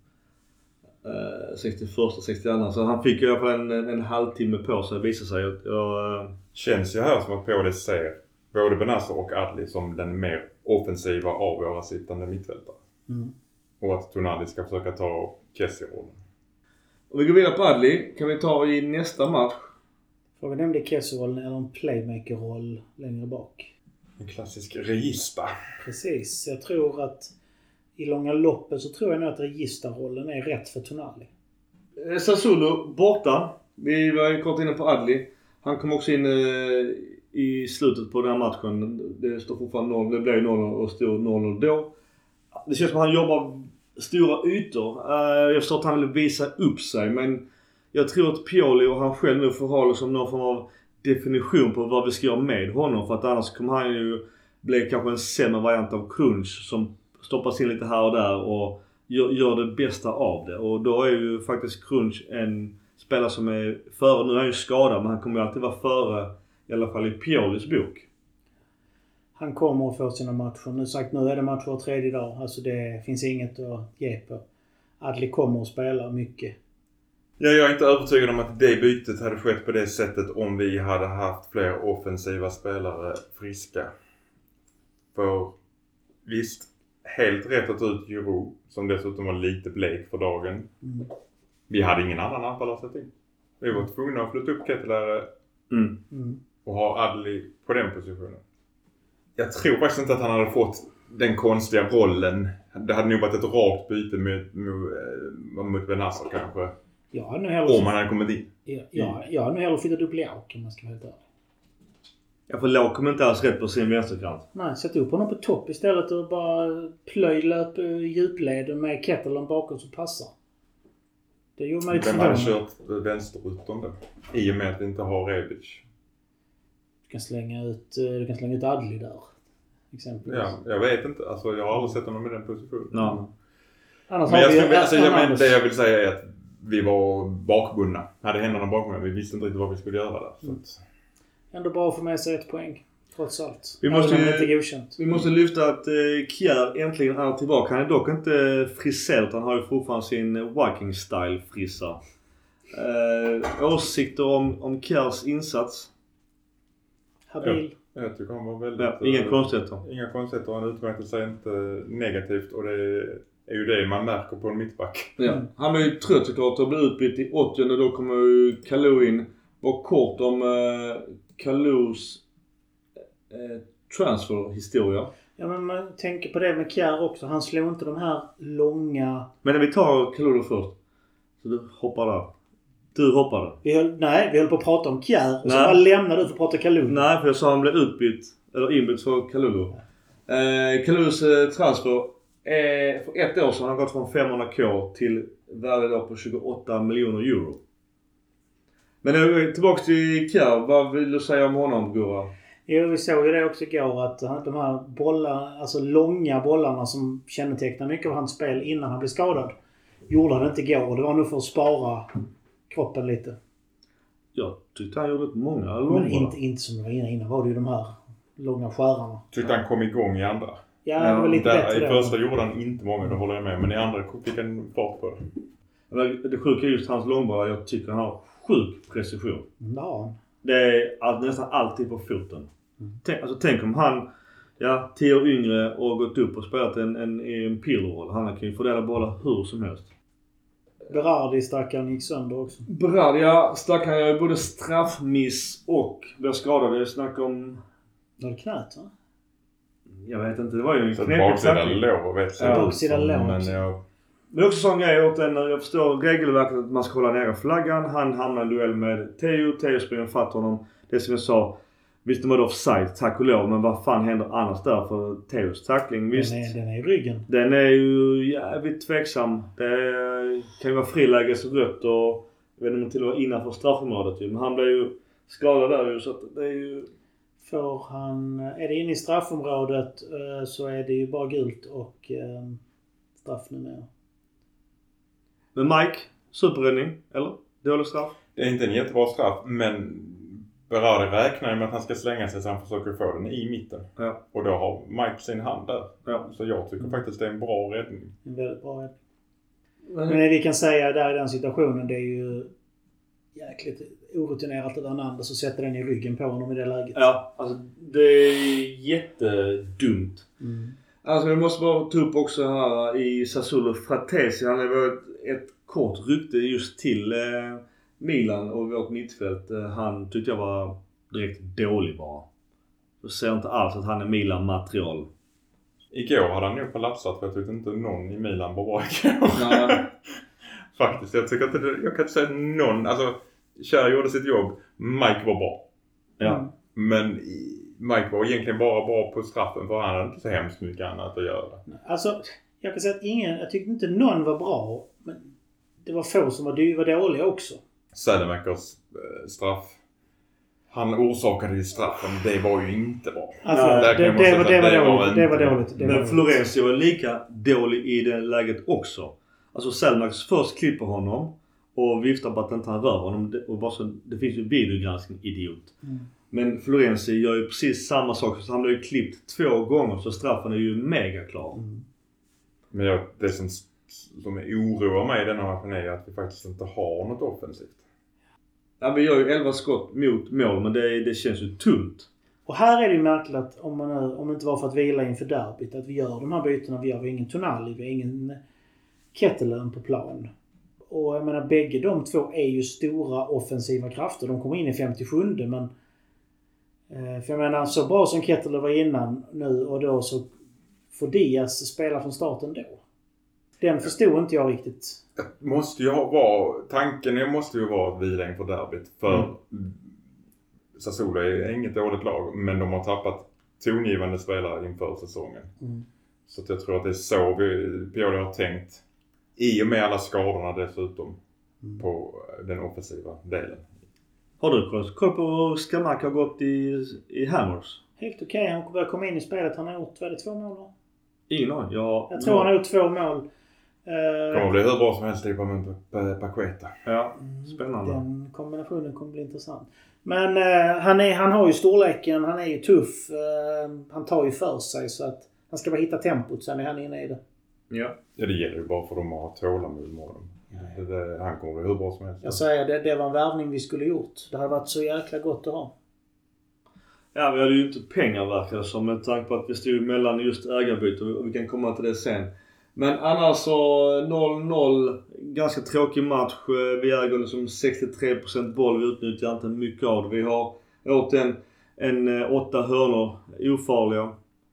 Eh, 61, 62. Så han fick i alla fall en, en, halvtimme på sig visar sig. Jag, jag, eh, Känns ju här som att både ser både Benazir och Adli som den mer offensiva av våra sittande mittfältare. Mm. Och att Tonali ska försöka ta Kessie-rollen. Om vi går vidare på Adli kan vi ta i nästa match. Frågan är om det är Kessie-rollen eller en playmaker-roll längre bak. En klassisk regista. Precis. Jag tror att i långa loppet så tror jag nog att registerrollen är rätt för Tonali. Eh, Sassuolo borta. Vi var ju kort inne på Adli. Han kom också in eh, i slutet på den här matchen. Det står fortfarande 0. Det blev 0 och stod 0 då. Det känns som att han jobbar stora ytor. Eh, jag förstår att han vill visa upp sig men jag tror att Pioli och han själv nu får ha liksom någon form av definition på vad vi ska göra med honom. För att annars kommer han ju bli kanske en sämre variant av Crunch som stoppas in lite här och där och gör, gör det bästa av det. Och då är ju faktiskt Crunch en spelare som är före. Nu är han ju skadad men han kommer ju alltid vara före i alla fall i Piolis bok. Han kommer att få sina matcher. Nu sagt, nu är det match var tredje dag. Alltså det finns inget att ge på. Adli kommer att spela mycket. Ja, jag är inte övertygad om att det bytet hade skett på det sättet om vi hade haft fler offensiva spelare friska. För visst, helt rätt att ta ut Giroud, som dessutom var lite blek för dagen. Mm. Vi hade ingen annan anfallare att sätta in. Vi var tvungna att flytta upp Kettelare Mm. Mm. och ha Adli på den positionen. Jag tror faktiskt inte att han hade fått den konstiga rollen. Det hade nog varit ett rakt byte mot, mot, eh, mot Benazir kanske. Jag hade nog hellre, Om han hade kommit in. ja, ja, jag hade nog hellre flyttat upp Liauk om man ska vara helt ärlig. Ja för Lauk kommer inte alls rätt på sin vänsterkant. Nej, sätt upp honom på topp istället och bara plöj löp eh, djupleden med Kettelen bakom som passar. Det gjorde mig lite Vem hade kört vänsterrutan då? I och med att vi inte har Rebic. Du kan slänga ut, eh, du kan slänga ut Adli där. Exempelvis. Ja, jag vet inte. Alltså jag har aldrig sett honom i den positionen. Ja. Annars Men jag vi skulle, alltså, jag, men, det jag vill säga är att vi var bakbundna. Hade händerna bakom Vi visste inte riktigt vad vi skulle göra där. Så Mm. Ändå bra att få med sig ett poäng. Trots allt. Vi måste ju-. Vi måste lyfta att eh, Kjär äntligen är tillbaka. Han är dock inte friserad. Han har ju fortfarande sin Viking style frissa. Eh, åsikter om, om Kjärs insats? Habil. jag tycker han var väldigt... Ja, inga eh, konstigheter. Inga konstigheter. Han utmärkte sig inte negativt och det är ju det man märker på en mittback. Ja. Han var ju trött såklart och blev utbytt i 80 och då kommer ju Kalou in. Var kort om eh, Kalous eh, transferhistoria. Ja men man tänker på det med Kjär också. Han slår inte de här långa... Men när vi tar Kalou då först. Så du hoppar där. Du hoppade. Vi höll, nej, vi höll på att prata om Kjär och så Nej. bara lämnade du för att prata Kalun. Nej, för jag sa han blev utbytt. Eller inbytt för Kalulu. Eh, Kalulus eh, transfer. Eh, för ett år sedan har han gått från 500k till värde då på 28 miljoner euro. Men tillbaks till Kjär. Vad vill du säga om honom Gurra? Jo, vi såg ju det också igår att de här bollarna, alltså långa bollarna som kännetecknar mycket av hans spel innan han blev skadad. Gjorde han inte igår och det var nog för att spara kroppen lite. Jag tyckte han gjorde många Men långbollar. inte, inte som det var innan. Innan var det ju de här långa skärarna. Tyckte han kom igång i andra. Ja, det var lite Där, bättre I första gjorde han inte många, det håller jag med. Men i andra fick han fart på det. Men Det sjuka är just hans långbollar. Jag tycker han har sjuk precision. Mm, det är all, nästan alltid på foten. Tänk, alltså, tänk om han, ja, 10 år yngre och gått upp och spelat en, en, en pillerroll. Han kan ju fördela bollar hur som helst. Berardi stackaren gick sönder också. Brad, ja, stackaren gör ju både straffmiss och blir skadad. Jag snackar om... Var det knät va? Jag vet inte, det var ju en knepig baksidan tackling. lår vet Ja, jag baksidan som, lår Men också. jag, Men det också sån grej åt den, jag förstår regelverket att man ska hålla nere flaggan. Han hamnar i en duell med Teo. Teo springer fatt honom. Det som jag sa. Visst, de var då offside, tack och lov. Men vad fan händer annars där för Teos tackling? Visst. Den är, den är i ryggen. Den är ju jävligt tveksam. Det kan ju vara frilägesrött och jag vet inte om det till och med innanför straffområdet ju. Men han blev ju skadad där ju så att det är ju... Får han... Är det inne i straffområdet eh, så är det ju bara gult och eh, straff numera. Men Mike, superräddning, eller? Dålig straff? det är inte en jättebra straff, men Berardi räknar ju med att han ska slänga sig så han försöker få den i mitten. Ja. Och då har Mike sin hand där. Ja. Så jag tycker faktiskt det är en bra räddning. En väldigt bra räddning. Men det vi kan säga där i den situationen det är ju jäkligt orutinerat av Hernandez att sätta den i ryggen på honom i det läget. Ja, alltså det är jättedumt. Mm. Alltså vi måste bara ta upp också här i Sassuolo Fratesi. Han har varit ett kort rykte just till eh, Milan och vårt mittfält. Eh, han tyckte jag var direkt dålig bara. Jag ser inte alls att han är Milan-material. Igår hade han nog kollapsat för jag tyckte inte någon i Milan var bra igår. Faktiskt. Jag tycker inte det, Jag kan inte säga någon. Alltså, Cher gjorde sitt jobb. Mike var bra. Ja. Men Mike var egentligen bara bra på straffen för han hade inte så hemskt mycket annat att göra. Alltså, jag kan säga att ingen, jag tyckte inte någon var bra. Det var få som var, dy- var dåliga också. Sädemakers eh, straff. Han orsakade ju straffen. Det var ju inte bra. Alltså, det, det, var, det, var det var dåligt. Det var inte- dåligt. Det var Men. Florencio var lika dålig i det läget också. Alltså Selmax först klipper honom och viftar på att inte han rör honom. Det- Och bara så, det finns ju videogranskning, idiot. Mm. Men Florenzi gör ju precis samma sak. Så han har ju klippt två gånger så straffen är ju mega klar. Mm. Men jag, det som, som oroar mig i denna matchen är att vi faktiskt inte har något offensivt. Ja, vi gör ju 11 skott mot mål men det, det känns ju tunt. Och här är det ju märkligt att om, man, nu- om det inte var för att vila inför derbyt, att vi gör de här bytena. Vi har ingen Tonali, vi har ingen Kettelön på plan. Och jag menar bägge de två är ju stora offensiva krafter. De kommer in i 57 men... Eh, för jag menar så bra som Kettelö var innan nu och då så får Diaz spela från starten då. Den förstod inte jag riktigt. Måste ju ha, vara, tanken måste ju vara att vila inför derbyt. För Sassuolo är inget dåligt lag men de har tappat tongivande spelare inför säsongen. Mm. Så att jag tror att det är så vi, Pioli har tänkt. I och med alla skadorna dessutom Mm. på den offensiva delen. Har du koll- på hur Skamak har gått i, i Hammers? Helt okej. Han börjar komma in i spelet. Han har gjort, vad är det, två mål? Ingen aning. Jag, Jag tror han har gjort två mål. Det Eh, kommer bli hur bra som helst med Pa- Paqueta. Ja, spännande. Den kombinationen kommer bli intressant. Men eh, han, är, han har ju storleken, han är ju tuff. Eh, han tar ju för sig så att han ska bara hitta tempot sen är han inne i det. Ja. Ja det gäller ju bara för dem att ha tålamod med honom. Det, det, han kommer bli hur bra som helst. Jag säger det, det var en värvning vi skulle gjort. Det hade varit så jäkla gott att ha. Ja, vi hade ju inte pengar verkar som med tanke på att vi stod mellan just ägarbyte och vi kan komma till det sen. Men annars så 0-0. Ganska tråkig match. Eh, Vi äger liksom 63% boll. Vi utnyttjar inte mycket av det. Vi har återigen en eh, åtta hörnor. Ofarliga.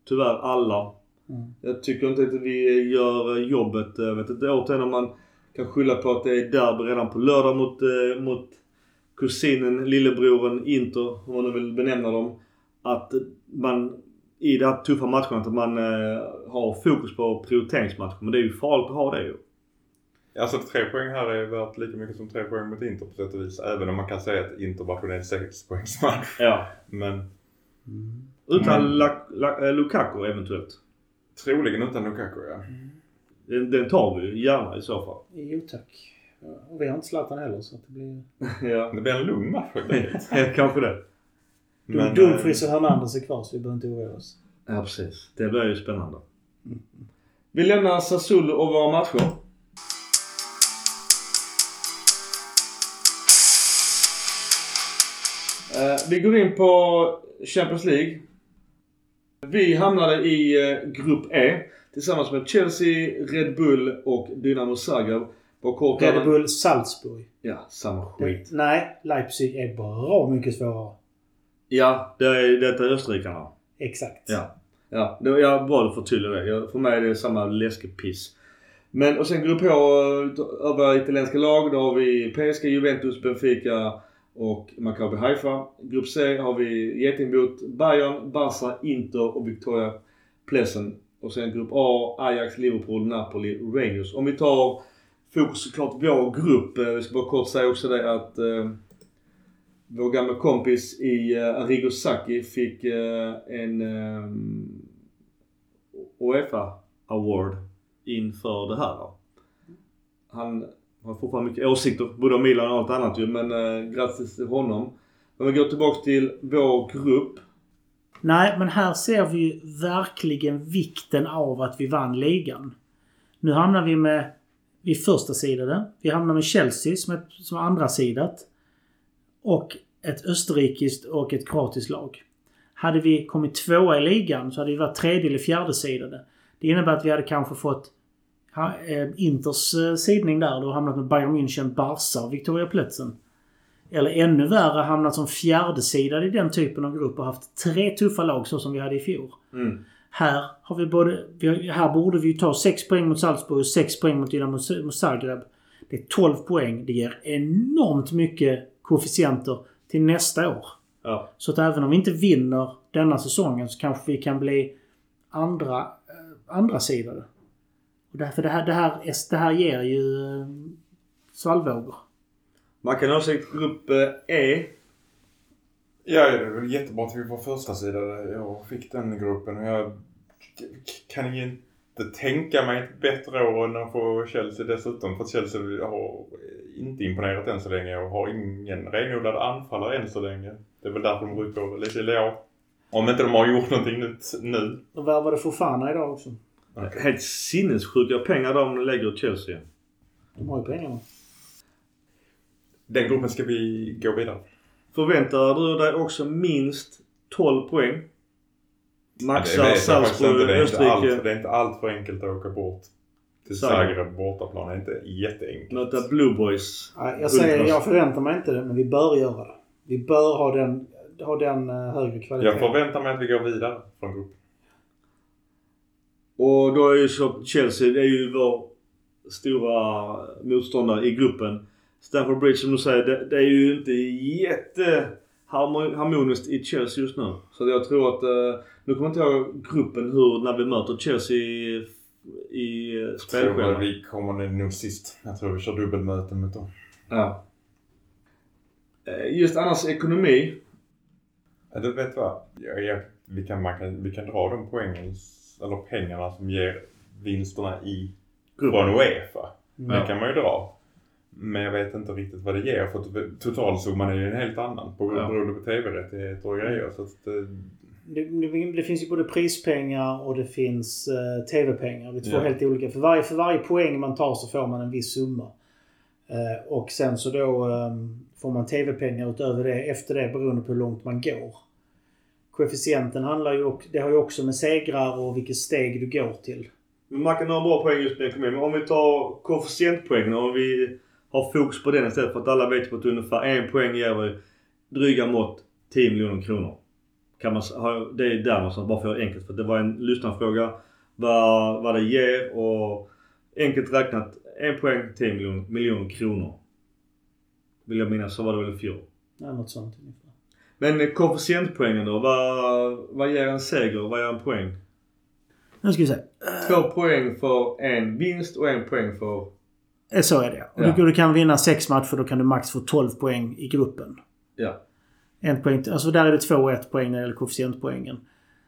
Tyvärr alla. Mm. Jag tycker inte att vi gör eh, jobbet. Jag vet inte återigen om man kan skylla på att det är derby redan på lördag mot, mot kusinen, lillebroren, Inter, om man nu vill benämna dem. Att man i det här tuffa matcherna att man eh, har fokus på prioriteringsmatcher. Men det är ju farligt att ha det ju. Alltså tre poäng här är värt lika mycket som tre poäng mot Inter på sätt och vis. Även om man kan säga att Inter bara är en sexpoängsmatch. Ja. Men Utan Mm. La, La, eh, Lukaku eventuellt. troligen utan Lukaku ja. Den, den tar vi ju gärna i så fall. Jo tack. Och vi har inte Zlatan heller så att det blir... ja. Det blir en lugn match helt enkelt. Kanske det. Men, Dumfries och Hernandez är kvar så vi behöver inte oroa oss. Ja precis. Det blir ju spännande. Vi lämnar Sassuolo och våra matcher. Eh, vi går in på Champions League. Vi hamnade i eh, Grupp E tillsammans med Chelsea, Red Bull och Dynamo Zagreb. Red Bull Salzburg. Ja, samma skit. Nej, Leipzig är bra mycket svårare. Ja, det är, detta är österrikarna. Exakt. Ja. Ja, det var ja, bra att förtydliga det. För mig är det samma läskepiss. Men och sen grupp H, eh, övriga italienska lag. Då har vi PSG, Juventus, Benfica och Maccabi Haifa. Grupp C har vi Getingboet, Bayern, Barca, Inter och Victoria Plessen. Och sen grupp A, Ajax, Liverpool, Napoli, Rangers. Om vi tar fokus såklart vår grupp. eh, Vi ska bara kort säga också det att eh, vår gamla kompis i uh, Arrigo Sacchi fick eh, en um, Uefa Award inför det här. Då. Han har fortfarande mycket åsikter, både om Milan och allt annat ju, men uh, grattis till honom. Om vi går tillbaka till vår grupp. Nej, men här ser vi ju verkligen vikten av att vi vann ligan. Nu hamnar vi med... Vi första sidan. Vi hamnar med Chelsea som är, som är andra sidat och ett österrikiskt och ett kroatiskt lag. Hade vi kommit tvåa i ligan så hade vi varit tredje eller fjärde sidade. Det innebär att vi hade kanske fått eh, Inters eh, sidning där. Då hamnat med Bayern München, Barca och Victoria Plötzen. Eller ännu värre hamnat som fjärdesidad i den typen av grupp och haft tre tuffa lag så som vi hade i fjol. Mm. Här har vi både... Här borde vi ta 6 poäng mot Salzburg och 6 poäng mot Dynamo Zagreb. Det är 12 poäng. Det ger enormt mycket koefficienter till nästa år. Ja. Så att även om vi inte vinner denna säsongen så kanske vi kan bli andra, eh, andra sidade. Och därför det här, det här, det här ger ju eh, svallvågor. Man kan också i grupp eh, E. Ja, det är väl jättebra att vi var första sida. Jag fick den gruppen och jag kan ju inte tänka mig ett bättre år än att få Chelsea dessutom. För att Chelsea har inte imponerat än så länge och har ingen renodlad anfallare än så länge. Det är väl därför de rycker lite i lår. Om inte de har gjort någonting nytt nu. De värvade Fofana idag också. Okay. Helt sinnessjuka pengar de lägger Chelsea. De har ju pengarna. Den gruppen ska vi gå vidare. Förväntar du dig också minst 12 poäng? Maxar ja, Salzburg, det, Österrike. det är inte allt för enkelt att åka bort till Zagreb bortaplan. Det är inte jätteenkelt. Möta Blue Boys. Ja, jag säger, jag förväntar mig inte det, men vi bör göra det. Vi bör ha den, ha den uh, högre kvaliteten. Jag förväntar mig att vi går vidare från gruppen. Och då är ju så Chelsea, det är ju vår stora motståndare i gruppen. Stamford Bridge som du säger, det, det är ju inte jätte harmoniskt i Chelsea just nu. Så jag tror att, uh, nu kommer jag inte ihåg gruppen hur, när vi möter Chelsea i, i spelschemat. Jag tror vi kommer nog sist. Jag tror vi kör dubbelmöte mot dem. Ja. Uh, just annars ekonomi. Ja, du vet vad? Jag, jag, vi, kan, kan, vi kan dra de poängen, eller pengarna som ger vinsterna i från Uefa. Mm. Det kan man ju dra. Men jag vet inte riktigt vad det ger för totalsumman är ju en helt annan på, ja. beroende på tv-rättigheter och grejer. Så att det... Det, det, det, finns ju både prispengar och det finns uh, tv-pengar. Det är två ja. helt olika. För varje, för varje poäng man tar så får man en viss summa. Uh, och sen så då um, får man tv-pengar utöver det efter det beroende på hur långt man går. Koefficienten handlar ju också, det har ju också med segrar och vilket steg du går till. Man kan ha en bra poäng just ekonomi. Men om vi tar koefficientpoängen. Om vi ha fokus på den istället för att alla vet på att ungefär en poäng ger dryga mått 10 miljoner kronor. Kan man, det är där någonstans, bara för att enkelt. För det var en lyssnarfråga vad, vad det ger och enkelt räknat en poäng 10 miljoner, miljoner kronor. Vill jag minnas så var det väl i fjol. Ja, något sånt ungefär. Men koefficientpoängen då? Vad, vad ger en seger? Vad ger en poäng? Nu ska vi se. Två poäng för en vinst och en poäng för Eh, så är det och ja. du, du kan vinna sex matcher då kan du max få 12 poäng i gruppen. Ja. En poäng, alltså där är det 2-1 poäng när det gäller koefficientpoängen.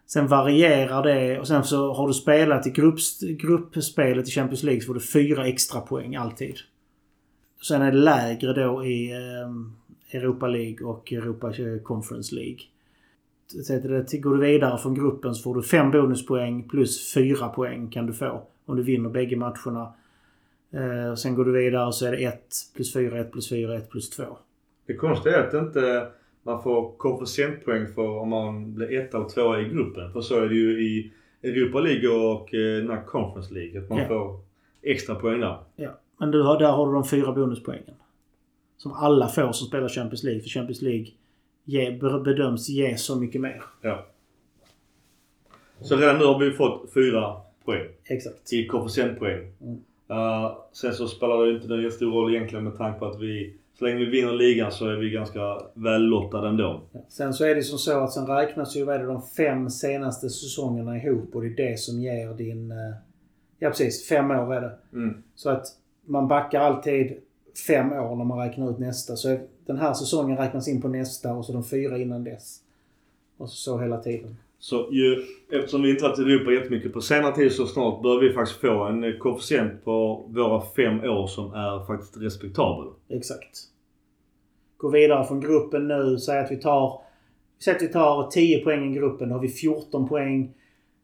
Sen varierar det och sen så har du spelat i grupp, gruppspelet i Champions League så får du fyra extra poäng alltid. Sen är det lägre då i eh, Europa League och Europa Conference League. Så det, går du vidare från gruppen så får du fem bonuspoäng plus fyra poäng kan du få om du vinner bägge matcherna. Eh, sen går du vidare och så är det 1 plus 4, 1 plus 4, 1 plus 2. Det konstiga är att inte man får koefficientpoäng för om man blir etta och tvåa i gruppen. För så är det ju i Europa League och eh, den Conference League. Att man ja. får extra poäng där. Ja, men du har, där har du de fyra bonuspoängen. Som alla får som spelar Champions League. För Champions League ge, bedöms ge så mycket mer. Ja. Så redan nu har vi fått fyra poäng. Exakt. I koefficientpoäng. Mm. Uh, sen så spelar det inte någon stor roll egentligen med tanke på att vi så länge vi vinner ligan så är vi ganska väl lottade ändå. Sen så är det som så att sen räknas ju vad är det, de fem senaste säsongerna ihop och det är det som ger din... Uh, ja precis, fem år är det. Mm. Så att man backar alltid fem år när man räknar ut nästa. Så den här säsongen räknas in på nästa och så de fyra innan dess. Och så, så hela tiden. Så ju, eftersom vi inte varit i Europa jättemycket på senare tid så snart bör vi faktiskt få en koefficient på våra fem år som är faktiskt respektabel. Exakt. gå vidare från gruppen nu. Säg att vi tar, säg att vi tar 10 poäng i gruppen. Då har vi 14 poäng.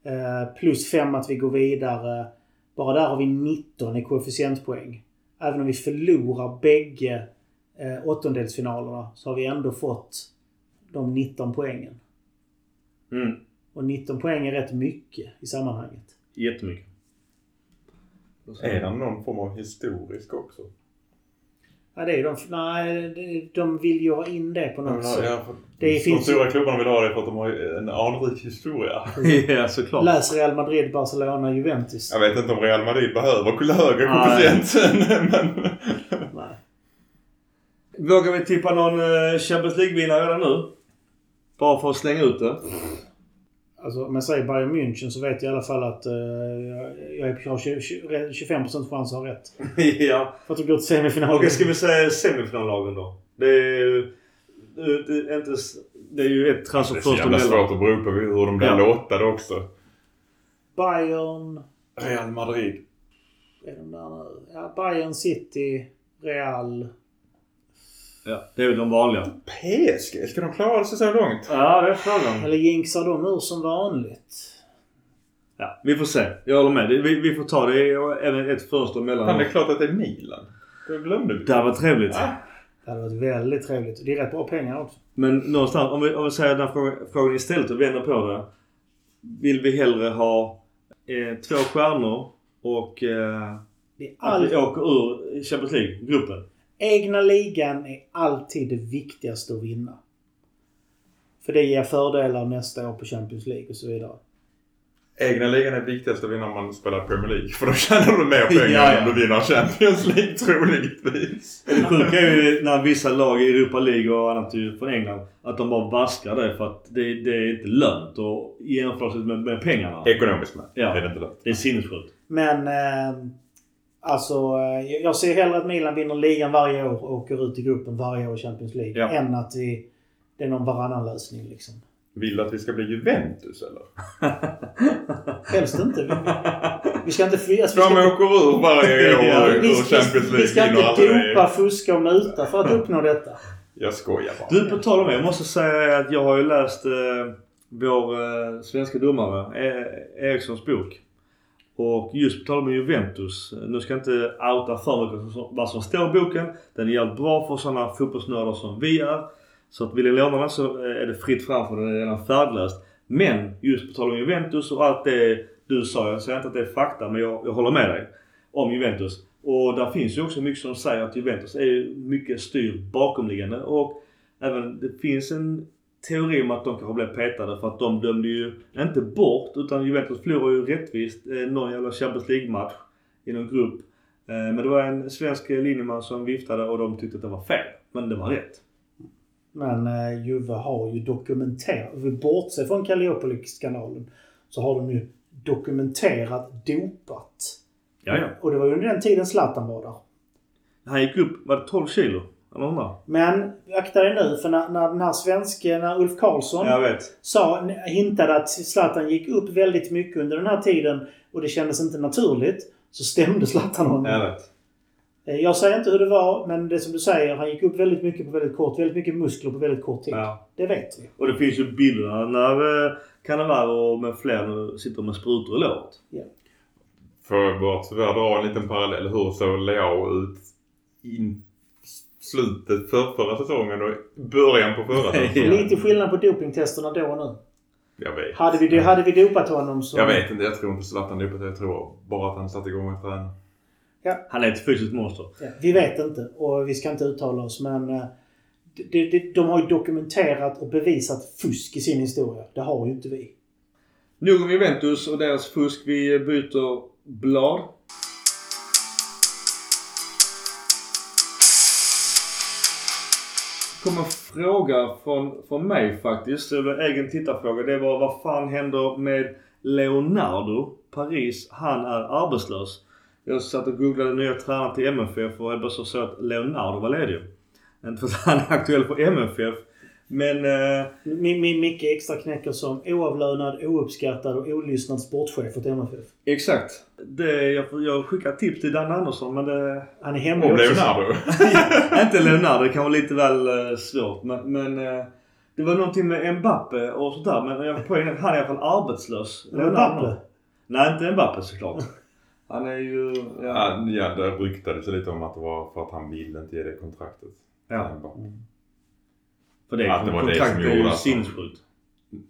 Eh, plus 5 att vi går vidare. Bara där har vi 19 i koefficientpoäng. Även om vi förlorar bägge eh, åttondelsfinalerna så har vi ändå fått de 19 poängen. Mm. Och 19 poäng är rätt mycket i sammanhanget. Jättemycket. Är det någon form av historisk också? Ja, det är de, nej, de vill ju ha in det på något sätt. Ja, Det de finns ju- stora klubbarna vill ha det för att de har en anrik historia. ja, såklart. Läs Real Madrid, Barcelona, Juventus. Jag vet inte om Real Madrid behöver högre Nej. koefficient. Men... Nej. Vågar vi tippa någon eh, Champions League-vinnare redan nu? Bara för att slänga ut det. Alltså, om jag säger Bayern München så vet jag i alla fall att uh, jag, jag har 20, 20, 25% chans att ha rätt. ja. För att de går till semifinal. Okej, ska vi säga semifinallagen då? Det är ju... Det är, inte, det är ju ett Det är så transferfönster jävla svårt att bero på hur de blir Ja. låtade också. Bayern... Real Madrid. Är de där nu? Ja, Bayern City, Real. Ja, det är väl de vanliga. PSG, ska de klara sig så långt? Ja, det är frågan. Eller jinxar de ur som vanligt? Ja, vi får se. Jag håller med. Vi, vi får ta det. även ett fönster mellan. Fan, det är klart att det är Milan. Det glömde vi. Det här var trevligt. Ja. Det hade varit väldigt trevligt. Det är rätt bra pengar också. Men någonstans, om vi, om vi säger den här frågan, frågan istället och vänder på det. Vill vi hellre ha eh, två stjärnor och eh, Det är att all... vi åker ur Champions League-gruppen? Egna ligan är alltid det viktigaste att vinna. För det ger fördelar nästa år på Champions League och så vidare. Egna ligan är viktigast att vinna om man spelar Premier League. För då tjänar du mer pengar Ja, ja. än om du vinner Champions League troligtvis. Det sjuka är ju när vissa lag i Europa League och annat från England att de bara vaskar det för att det, det är inte lönt och jämfört med, med pengarna. Ekonomiskt med. Ja. Är det inte lönt. Det är sinnessjukt. Men eh, alltså, eh, jag ser hellre att Milan vinner ligan varje år och åker ut i gruppen varje år i Champions League. Ja. Än att vi, det är någon varannan lösning liksom. Vill du att vi ska bli Juventus eller? Helst inte. Vi, vi ska inte... Vi, alltså, De åker ur varje år Ja, ur vi, Champions League. vi ska inte dopa, fuska och muta för att uppnå detta. Jag skojar bara. Du, på tal om det. Jag måste säga att jag har ju läst eh, vår eh, svenska domare eh, Erikssons bok. Och just på tal om Juventus. Nu ska jag inte outa för mycket vad som- står i boken. Den är jävligt bra för sådana fotbollsnördar som vi är. Så att vill ni låna den så är det fritt fram för den är redan färdlöst. Men just på tal om Juventus och allt det du sa. Jag säger inte att det är fakta men jag, jag håller med dig. Om Juventus. Och där finns ju också mycket som säger att Juventus är mycket styrt bakomliggande. Och även det finns en teori om att de kanske blev petade för att de dömde ju inte bort utan Juventus förlorade ju rättvist eh, någon jävla Champions League-match i någon grupp. Eh, men det var en svensk linjeman som viftade och de tyckte att det var fel. Men det var rätt. Men eh, Juve har ju dokumenterat, bortser från Kalliopolis-skandalen, så har de ju dokumenterat dopat. Ja, ja. Och det var ju under den tiden Zlatan var där. Han gick upp, var det 12 kilo? Men akta dig nu för när, när den här svenske, när Ulf Karlsson Jag sa, hintade att Zlatan gick upp väldigt mycket under den här tiden och det kändes inte naturligt. Så stämde Zlatan honom. Jag vet. Eh, Jag säger inte hur det var, men det som du säger, han gick upp väldigt mycket på väldigt kort, väldigt mycket muskler på väldigt kort tid. Ja. Det vet vi. Och det finns ju bilderna när eh, Cannavaro med fler sitter med sprutor i låret. För bara tyvärr dra en liten parallell. Hur såg Leao ut i slutet för förra säsongen och början på förra säsongen? Lite skillnad på dopingtesterna då och nu. Jag vet. Hade vi, hade vi dopat honom så... Jag vet inte. Jag tror inte Zlatan dopat. Jag tror bara att han satte igång med träna. Han är ett fysiskt monster. Ja, vi vet inte och vi ska inte uttala oss men eh, de, de, de har ju dokumenterat och bevisat fusk i sin historia. Det har ju inte vi. Nog om Juventus och deras fusk. Vi byter blad. Kom en fråga från, från mig faktiskt. Det var en egen tittarfråga. Det var vad fan händer med Leonardo Paris? Han är arbetslös. Jag satt och googlade nya tränare till MFF och jag bara så att Leonardo var ledig. Inte för att han är aktuell för MFF. Men... Mi- Micke extra knäcker som oavlönad, ouppskattad och olyssnad sportchef åt MFF. exakt. Det, jag, jag skickar tips till Dan Andersson men det... Han är hemma Och också. Leonardo. inte Leonardo, det kan vara lite väl eh, svårt. Men, men eh, det var någonting med Mbappe och sånt där. Men jag att han är i alla fall arbetslös. Mbappe? Nej, inte Mbappe såklart. Han är ju... Ja. Ja, det ryktades lite om att det var för att han ville inte ge det kontraktet. Ja. För det, Att det var det som är gjorde ju att- sinnessjukt.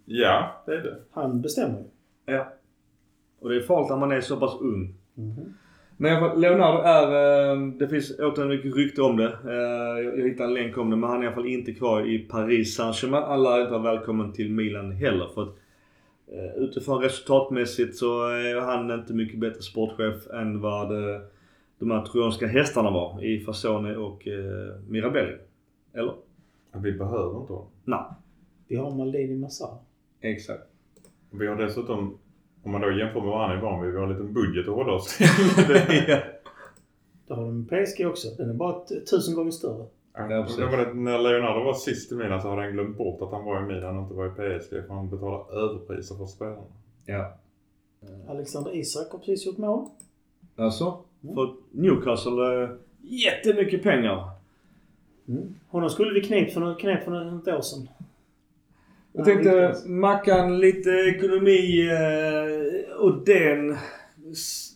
Ja, det är det. Han bestämmer ju. Ja. Och det är farligt när man är så pass ung. Men i alla fall, Leonardo är... eh, Det finns återigen mycket rykte om det. Eh, Jag hittade en länk om det. Men han är i alla fall inte kvar i Paris Saint-Germain. Han lär inte välkommen till Milan heller. För att eh, utifrån resultatmässigt så är han inte mycket bättre sportchef än vad de här trojanska hästarna var i Fasone och Mirabelli. Eller? Vi behöver inte honom. Nej. Vi har Maldini Massar. Exakt. Vi har dessutom, om man då jämför med är van vid, vi har en liten budget att hålla oss ja. Det har de med PSG också. Den är bara tusen gånger större. Ja, det var det, när Leonardo var sist i Milan så hade han glömt bort att han var i Milan och inte var i PSG för han betalade överpriser för spelarna. ja. Alexander Isak har precis gjort mål. Alltså? För Newcastle, eh, jättemycket pengar. Mm. Honom skulle vi knep för, knep för något år sedan. Jag tänkte Mackan, lite ekonomi eh, och den s-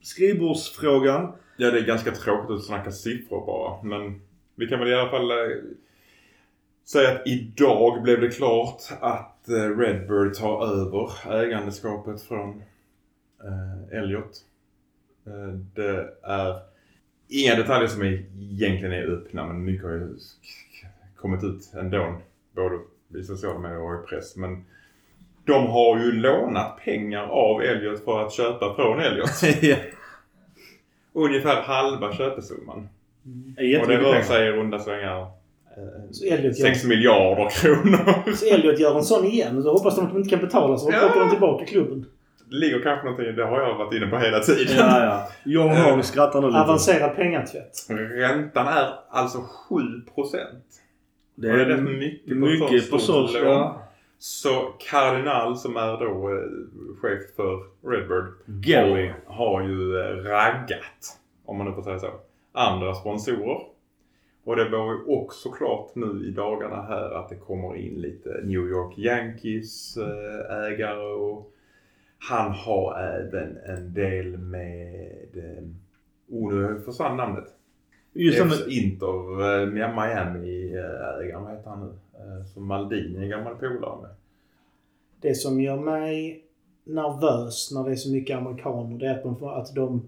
skrivbordsfrågan. Ja, det är ganska tråkigt att snacka siffror bara. Men vi kan väl i alla fall eh, säga att idag blev det klart att eh, Redbird tar över ägandeskapet från eh, Elliot. Eh, det är inga detaljer som är, egentligen är öppna men mycket har ju kommit ut ändå. Både i sociala medier och i press. Men de har ju lånat pengar av Elliot för att köpa från Elliot. ja. Ungefär halva köpesumman. Det är Och det rör sig i runda slängar Så Elliot, gör, 6 miljarder kronor. så Elliot gör en sån igen. Så hoppas de att de inte kan betala så Ja. åker de tillbaka klubben. Det ligger kanske någonting, det har jag varit inne på hela tiden. Ja, ja. John Hong skrattar nu lite. Avancerad pengatvätt. Räntan är alltså 7 procent. Det Och det är är rätt mycket på mycket på så. Ja. Cardinal som är då eh, chef för Redbird Gary. har, ju eh, raggat, om man nu får säga så, andra sponsorer. Och det var ju också klart nu i dagarna här att det kommer in lite New York Yankees eh, ägare och han har även en del med, eh, oh nu försvann namnet. Just FC men, Inter, eh, Miami eh, vad heter han nu? Eh, Som Maldini är gammal polare med. Det som gör mig nervös när det är så mycket amerikaner det är att de, att de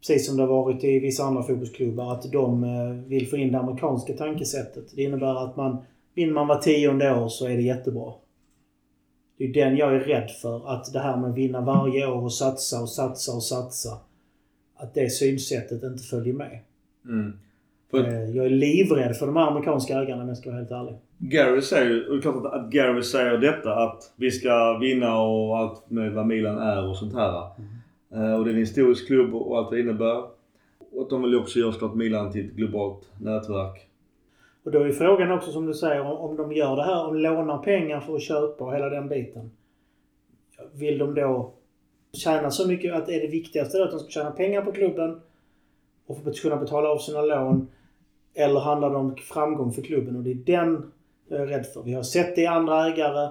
precis som det har varit i vissa andra fotbollsklubbar, att de vill få in det amerikanska tankesättet. Det innebär att man, vinner man var tionde år så är det jättebra. Det är den jag är rädd för. Att det här med att vinna varje år och satsa och satsa och satsa. Att det synsättet inte följer med. mm. För Eh, Jag är livrädd för de här amerikanska ägarna om jag ska vara helt ärlig. Gary säger och det är klart att, Gary säger detta att vi ska vinna och allt med vad Milan är och sånt här. Eh, och det är en historisk klubb och allt det innebär. Och att de vill också göra såklart Milan till ett globalt nätverk. Och då är frågan också som du säger om, de gör det här, om lånar pengar för att köpa och hela den biten. Vill de då tjäna så mycket att är det viktigaste då att de ska tjäna pengar på klubben och kunna betala av sina lån? Eller handlar det om framgång för klubben? Och det är den jag är rädd för. Vi har sett det i andra ägare.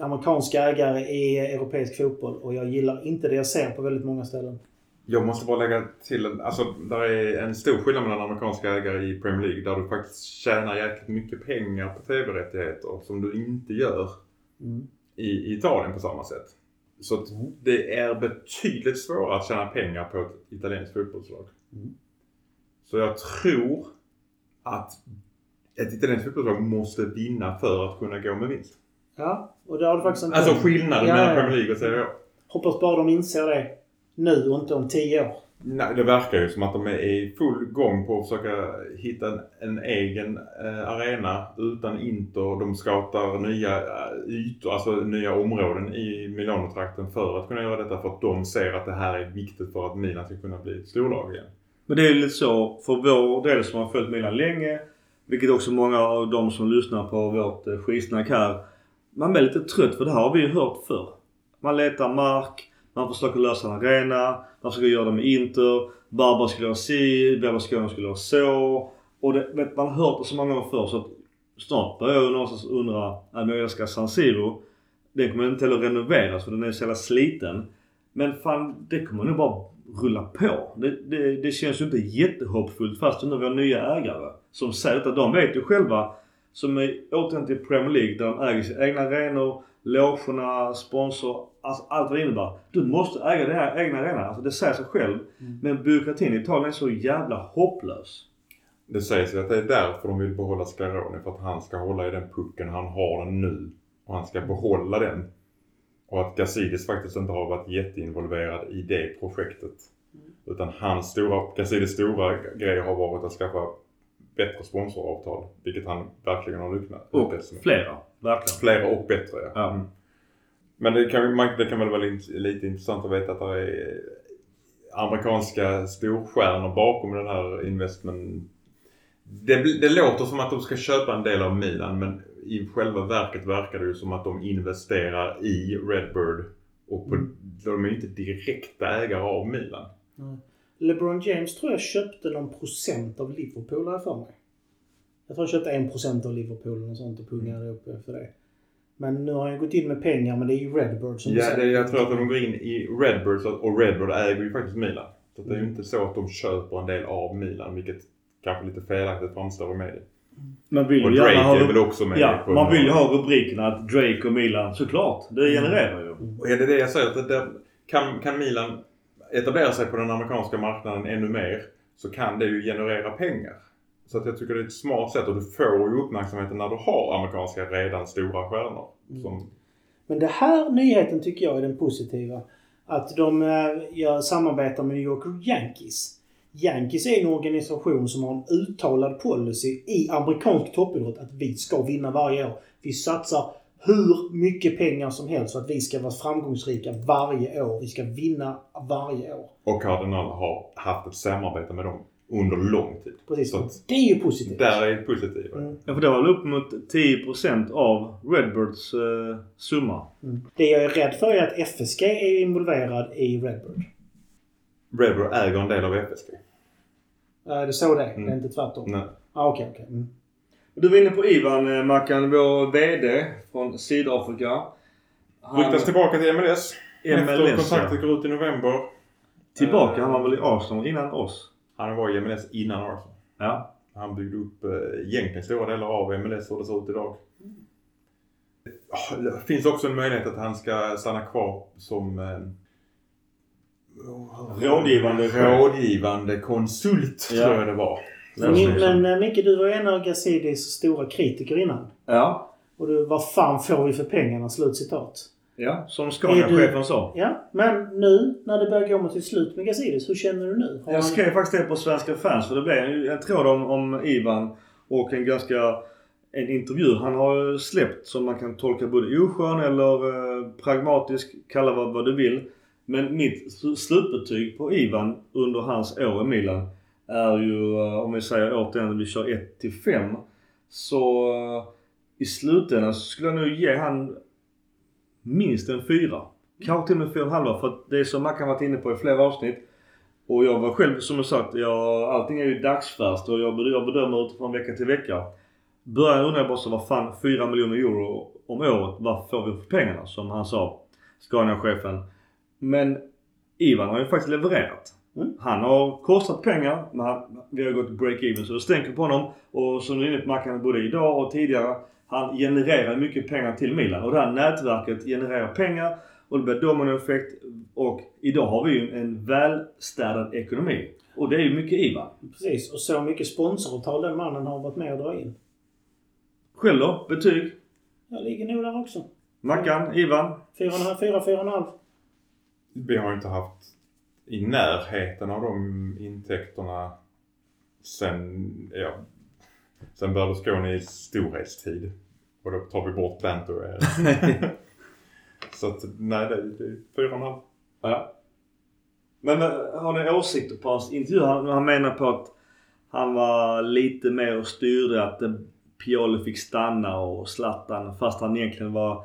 Amerikanska ägare i europeisk fotboll och jag gillar inte det jag ser på väldigt många ställen. Jag måste bara lägga till, en- alltså där är en stor skillnad mellan amerikanska ägare i Premier League där du faktiskt tjänar jäkligt mycket pengar på TV-rättigheter som du inte gör Mm. i i Italien på samma sätt. Så att Mm. det är betydligt svårare att tjäna pengar på ett italienskt fotbollslag. Mm. Så jag tror att ett italienskt fotbollslag måste vinna för att kunna gå med vinst. Ja, och det har du faktiskt inte... Alltså skillnaden Ja, mellan. Premier League och Serie A. Hoppas bara de inser det nu och inte om tio år. Nej, det verkar ju som att de är i full gång på att försöka hitta en, en egen eh, arena utan Inter. De scoutar nya eh, ytor, alltså nya områden i Milano-trakten för att kunna göra detta för att de ser att det här är viktigt för att Milan ska kunna bli storlag igen. Men det är ju lite så för vår del som har följt Milan länge. Vilket också många av de som lyssnar på vårt eh, skitsnack här. Man blir lite trött för det här har vi ju hört förr. Man letar mark, man försöker lösa en arena, man försöker göra det med Inter. Barbara skulle göra si, Berlusconi skulle göra så. Och det, vet, man har hört det så många gånger förr så att snart börjar jag någonstans undra, om jag älskar San Siro. Den kommer inte heller renoveras för den är så jävla sliten. Men fan, det kommer nog bara rulla på. Det, det, det känns ju inte jättehoppfullt fast under vi har nya ägare. Som säger att de vet ju själva, som är återigen till Premier League där de äger sina egna arenor, logerna, sponsor, alltså allt vad det innebär. Du måste äga den här egna arenan. Alltså det säger sig själv. Mm. Men byråkratin i Italien är så jävla hopplös. Det sägs ju att det är därför de vill behålla Sclaroni. För att han ska hålla i den pucken han har den nu. Och han ska behålla den. Och att Gazidis faktiskt inte har varit jätteinvolverad i det projektet. Utan hans stora, Gazidis stora grej har varit att skaffa bättre sponsoravtal. Vilket han verkligen har lyckats Och med. flera. Verkligen. Flera och bättre ja. Ja. Mm. Men det kan, man, det kan väl vara lite, intressant att veta att det är amerikanska storstjärnor bakom den här investment. Det, det låter som att de ska köpa en del av Milan men i själva verket verkar det ju som att de investerar i Redbird. Och på, de är ju inte direkta ägare av Milan. LeBron James tror jag köpte någon procent av Liverpool jag för mig. Jag tror han köpte en procent av Liverpool och sånt och pungade upp efter det. Men nu har han gått in med pengar men det är ju Redbird som Ja, det, jag tror att de går in i Redbird och Redbird äger ju faktiskt Milan. Så att det är ju inte så att de köper en del av Milan vilket kanske lite felaktigt framstår i media. Man vill Och Drake gärna ha... är väl också med Ja, på man vill ju ha rubriken att Drake och Milan, såklart. Det genererar ju. Och är det det jag säger? Att det kan, kan Milan etablera sig på den amerikanska marknaden ännu mer så kan det ju generera pengar. Så att jag tycker det är ett smart sätt och du får ju uppmärksamheten när du har amerikanska redan stora stjärnor. Som, Men det här nyheten tycker jag är den positiva. Att de eh, gör samarbetar med New York Yankees. Yankees är en organisation som har en uttalad policy i amerikansk toppidrott att vi ska vinna varje år. Vi satsar hur mycket pengar som helst för att vi ska vara framgångsrika varje år. Vi ska vinna varje år. och Cardinal har haft ett samarbete med dem under lång tid. Precis. Så Det är ju positivt. där är det positiva. Mm. Ja, för det var väl upp mot 10% av Redbirds eh, summa. Mm. Det jag är rädd för är att FSG är involverad i Redbird. Redbird äger en del av FSG. Är det så det är? Mm. Det är inte tvärtom? Nej. Ah, Okej, okej. Mm. Du var inne på Ivan eh, Mackan, vår VD från Sydafrika. Han, Ryktas tillbaka till MLS. Efter MLS, kontraktet ja. går ut i november. Tillbaka, han var väl i Arsenal innan oss? Han var i MLS innan Arsenal. Ja. Han byggde upp eh, egentligen stora delar av MLS och det ser ut idag. Ah, Det finns också en möjlighet att han ska stanna kvar som eh, Rådgivande rådgivande konsult Ja. tror jag det var. Men, men eh, Micke, du var en av Gazidis stora kritiker innan. Ja. Och du, vad fan får vi för pengarna? Slutcitat. Ja, som Scania-chefen sa. Ja, men nu när det börjar gå mot till slut med Gazidis, hur känner du nu? Har Jag skrev faktiskt det på Svenska fans för det blev en, en tråd om, om Ivan och en ganska en intervju han har släppt som man kan tolka både oskön eller eh, pragmatisk, kalla vad, vad du vill. Men mitt slutbetyg på Ivan under hans år i Milan är ju, eh, om vi säger återigen vi kör 1 till 5. Så eh, i slutändan så skulle jag nu ge han minst en 4. Kanske till och med fyra och en halva för att det är som Mackan varit inne på i flera avsnitt. Och jag var själv som jag sagt, jag, allting är ju dagsfärskt och jag, jag bedömer utifrån vecka till vecka. Början undra jag bara så vad fan 4 miljoner euro om året, vad får vi för pengarna? Som han sa, Scania-chefen. Men Ivan har ju faktiskt levererat. Mm. Han har kostat pengar, men han, vi har gått break-even så det stänker på honom. Och som du är inne på Mackan, både idag och tidigare. Han genererar mycket pengar till Milan och det här nätverket genererar pengar och det blir dominoeffekt. Och idag har vi ju en välstädad ekonomi. Och det är ju mycket Ivan. Precis, och så mycket sponsoravtal den mannen har varit med och dra in. Själv då? Betyg? Jag ligger nog där också. Mackan? Ivan? Fyra, och en halv- fyra, fyra och en halv. Vi har inte haft i närheten av de intäkterna sen, ja, sen Berlusconis storhetstid. Och då tar vi bort banter. Så att nej, det det är fyra och en halv. Ja. Men eh, har ni åsikter på hans intervju? Han, han menar på att han var lite mer och styrde att eh, Pioli fick stanna och Zlatan fast han egentligen var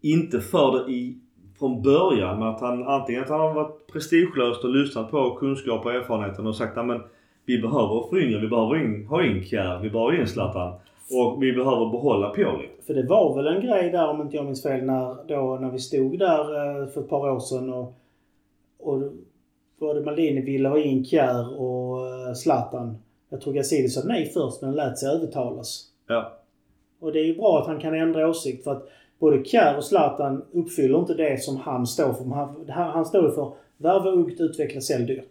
inte för det i, från början. Men att han antingen att han har varit prestigelöst och lyssnat på kunskap och erfarenheten och sagt att vi behöver föryngra, vi behöver in, ha in Kjär, vi behöver in Zlatan. Och vi behöver behålla Pioli. För det var väl en grej där om inte jag minns fel när, då, när vi stod där eh, för ett par år sedan och, och både Maldini ville ha in Kjär och eh, Zlatan. Jag tror Gazidis sa nej först men lät sig övertalas. Ja. Och det är ju bra att han kan ändra åsikt för att både Kjär och Zlatan uppfyller inte det som han står för. Han, han står för värva ungt, utveckla, sälj dyrt.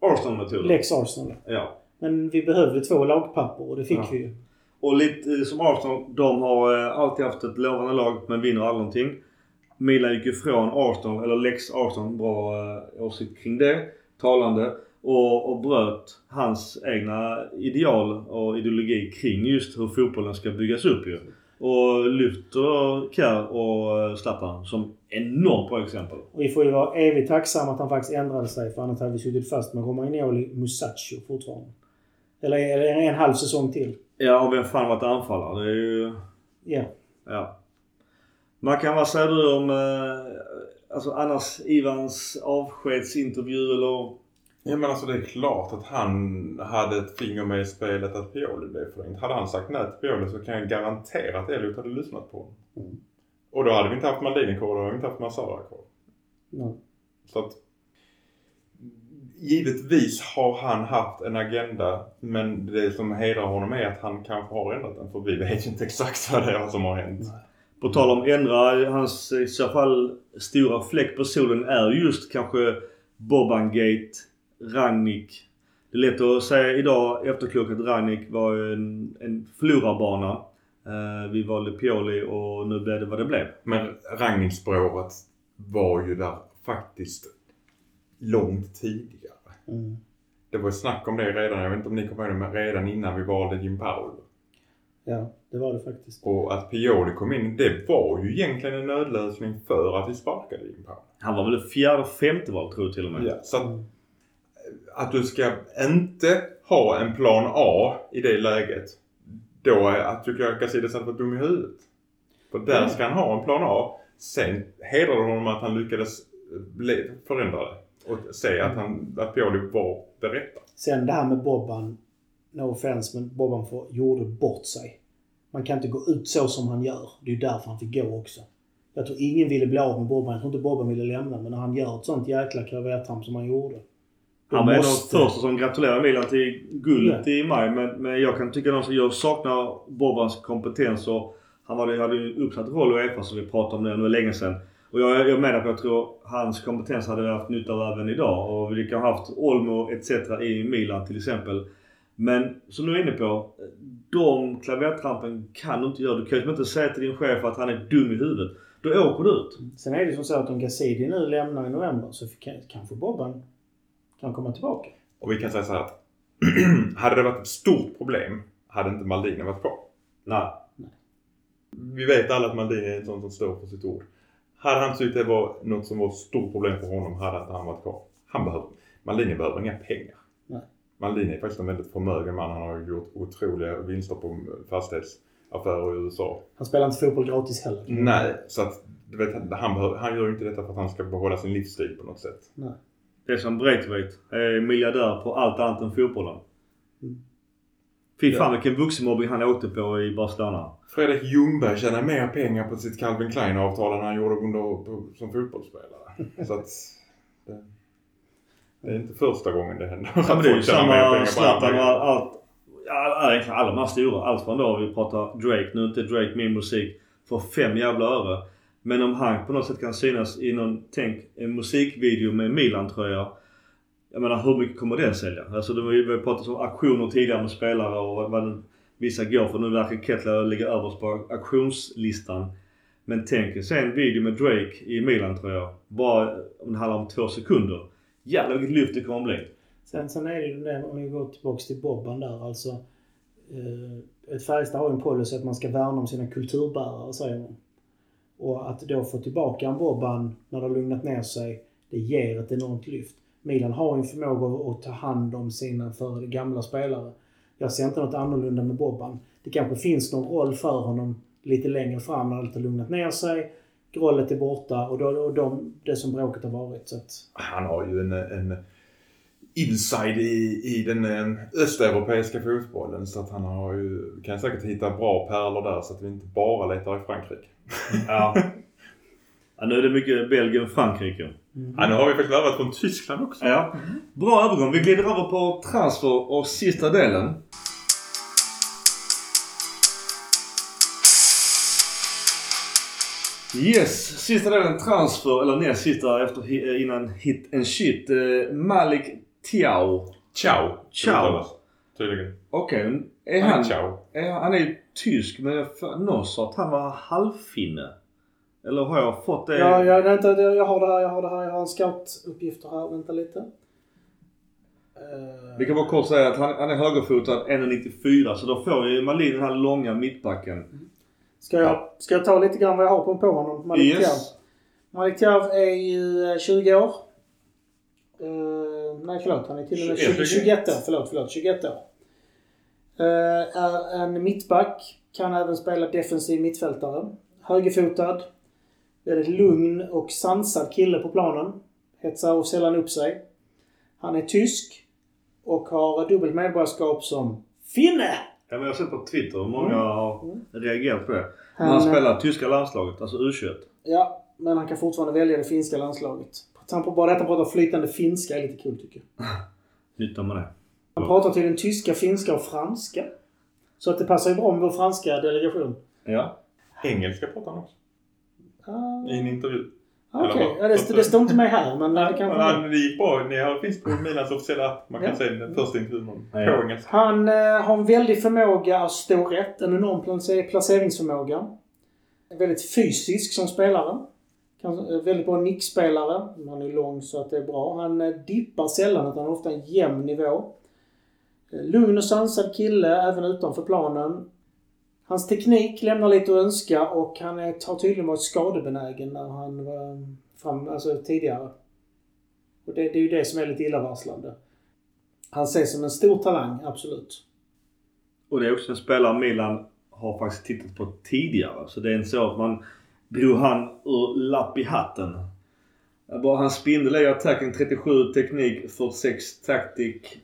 Arsenal-metoden. Lex Arsenal. Ja. Men vi behövde två lagpapper och det fick Ja. vi ju. Och lite eh, som Arsenal, de har eh, alltid haft ett lovande lag men vinner aldrig någonting. Milan gick ifrån Arsenal, eller Lex Arsenal, bra eh, åsikt kring det. Talande. Och, och bröt hans egna ideal och ideologi kring just hur fotbollen ska byggas upp ju. Och lyfter Kjär och eh, Zlatan som enormt bra exempel. Och vi får ju vara evigt tacksamma att han faktiskt ändrade sig för annars hade vi suttit fast med Romagnoli Musacchio fortfarande. Eller, eller en halv säsong till. Ja, och vem fan varit anfallare? Det är ju... Ja. Ja. Mackan, vad säger du om eh, alltså annars Ivans avskedsintervju eller? Ja men alltså det är klart att han hade ett finger med i spelet att Pioli blev förlängd. Hade han sagt nej till Pioli så kan jag garantera att Elliot hade lyssnat på honom. Mm. Och då hade vi inte haft Maldini kvar, då hade vi inte haft Massara kvar. Nej. Så att Givetvis har han haft en agenda men det som hedrar honom är att han kanske har ändrat den för vi vet ju inte exakt vad det är som har hänt. På tal om ändra, hans i så fall stora fläck på solen är just kanske Boban-gate, Rangnick. Det är lätt att säga idag efterklokt att Rangnick var en, en förlorarbana. Eh, vi valde Pioli och nu blev det vad det blev. Men Ragnhild-spåret var ju där faktiskt långt tidigare. Mm. Det var ju snack om det redan, jag vet inte om ni kommer ihåg det, men redan innan vi valde Jim Powell. Ja, det var det faktiskt. Och att Pioli kom in, det var ju egentligen en nödlösning för att vi sparkade Jim Powell. Han var väl fjärde, femte val tror jag till och med. Ja, så att, du ska inte ha en plan A i det läget. Då är, att tycker jag hade varit dum i huvudet. För där Mm. ska han ha en plan A. Sen hedrar det honom att han lyckades bli- förändra det. Och se att, han, att Pioli var det rätta. Sen det här med Bobban. No offense, men Bobban får, gjorde bort sig. Man kan inte gå ut så som han gör. Det är ju därför han fick gå också. Jag tror ingen ville bli av med Bobban. Jag tror inte Bobban ville lämna. Men när han gör ett sånt jäkla klavertramp som han gjorde. Han var en av de första som gratulerade Milan till guldet i maj. Men, men jag kan tycka att jag saknar Bobans kompetens. Och han var, hade ju en uppsatt roll i Uefa som vi pratade om det nu länge sedan. Och jag, jag menar på att jag tror hans kompetens hade vi haft nytta av även idag. Och vi kan ha haft Olmo etc. i Milan till exempel. Men som du är inne på. De klavertrampen kan du inte göra. Du kan ju inte säga till din chef att han är dum i huvudet. Då åker du ut. Sen är det ju som så att om Gazidi nu lämnar i november så kan, kanske Bobban kan komma tillbaka. Och vi kan säga så här att hade det varit ett stort problem hade inte Maldini varit kvar. Nej. Vi vet alla att Maldini är en sån som står för sitt ord. Hade han tyckt det var något som var ett stort problem för honom hade inte han varit kvar. Han behöver, Maldini behöver inga pengar. Nej. Maldini är faktiskt en väldigt förmögen man. Han har gjort otroliga vinster på fastighetsaffärer i USA. Han spelar inte fotboll gratis heller. Nej, så att du vet, han, behöver, han gör ju inte detta för att han ska behålla sin livsstil på något sätt. Nej. Det är som Breitweit. Är miljardär på allt annat än fotbollen. Mm. Fy fan vilken vuxenmobbing han åkte på i Barcelona. Fredrik Ljungberg tjänar mer pengar på sitt Calvin Klein-avtal än han gjorde under, som fotbollsspelare. Så att... Det, det är inte första gången det händer. Ja, men det är ju samma Zlatan och allt. Ja, egentligen alla de här stora. Allt från då vi pratar Drake. Nu är inte Drake min musik för fem jävla öre. Men om han på något sätt kan synas i någon, tänk en musikvideo med Milan-tröja. Jag menar hur mycket kommer den sälja? Alltså det var ju, vi har pratat om auktioner tidigare med spelare och vad, vad den, vissa går för. Nu verkar Kettler ligga överst på auktionslistan. Men tänk er sen en video med Drake i Milan-tröja. Bara om det handlar om två sekunder. Jävlar vilket lyft det kommer bli. Sen, sen är det ju det, om vi går tillbaks till Bobban där alltså. Eh, ett Färjestad har ju en policy att man ska värna om sina kulturbärare säger man. Och att då få tillbaka en Bobban när det har lugnat ner sig, det ger ett enormt lyft. Milan har ju en förmåga att, ta hand om sina för gamla spelare. Jag ser inte något annorlunda med Bobban. Det kanske finns någon roll för honom lite längre fram när allt har lugnat ner sig. Grollet är borta och, då, och de, det som bråket har varit. Så att, Han har ju en, en inside i, i den eh, östeuropeiska fotbollen så att han har ju, kan säkert hitta bra pärlor där så att vi inte bara letar i Frankrike. Ja. ja. Nu är det mycket Belgien och Frankrike. Ja, nu har vi faktiskt värvat från Tyskland också. Ja. Bra övergång. Vi glider över på transfer och sista delen. Yes, sista delen transfer, eller näst sista efter, eh, innan hit and shit. Eh, Malik Tiao. Ciao. Ciao. Tydligen. Okej, är Han han... är ciao. Är, han är ju tysk men jag för- någon sa att han var halvfinne. Eller har jag fått det? Ja, jag, vänta, jag har det här, jag har det här. Jag har en scoutuppgifter här. Vänta lite. Eh, Vi kan bara kort säga att han, han är högerfotad, 1,94 så då får ju Malin den här långa mittbacken. Ska jag, ska jag ta lite grann vad jag har på, på honom? Malik. Yes. Malik Thiaw är ju eh, 20 år. Nej förlåt, han är till och med 21, 20, 21 år. Förlåt, förlåt. 21 år. Uh, är en mittback. Kan även spela defensiv mittfältare. Högerfotad. Väldigt lugn och sansad kille på planen. Hetsar sällan upp sig. Han är tysk. Och har dubbelt medborgarskap som finne. Ja, men jag har sett på Twitter och många har reagerat på det. Han, Han eh, spelar tyska landslaget, alltså U21. Ja, men han kan fortfarande välja det finska landslaget. Han på bara detta pratar flytande finska är lite kul tycker jag. Nytta med det. Han pratar tydligen tyska, finska och franska. Så att det passar ju bra med vår franska delegation. Ja. Engelska pratar han också. Ah, I en intervju. Okej, Eller vad? ja, det, det står inte med här men det kanske... han, det gick bra. Ni har, finns på Milans officiella app. Man kan Ja. se den första intervjun på Ja. engelska. Han eh, har en väldig förmåga att stå rätt. En enorm place- placeringsförmåga. Väldigt fysisk som spelare. Eh, väldigt bra nickspelare. Han är lång så att det är bra. Han eh, dippar sällan utan har ofta en jämn nivå. Eh, lugn och sansad kille även utanför planen. Hans teknik lämnar lite att önska och han har tydligen varit skadebenägen när han var fram, alltså tidigare. Och det, det är ju det som är lite illavarslande. Han ses som en stor talang, absolut. Och det är också en spelare Milan har faktiskt tittat på tidigare. Så det är inte så att man drog han ur lapp i hatten. Bara hans spindel är attacken 37, teknik 46, taktik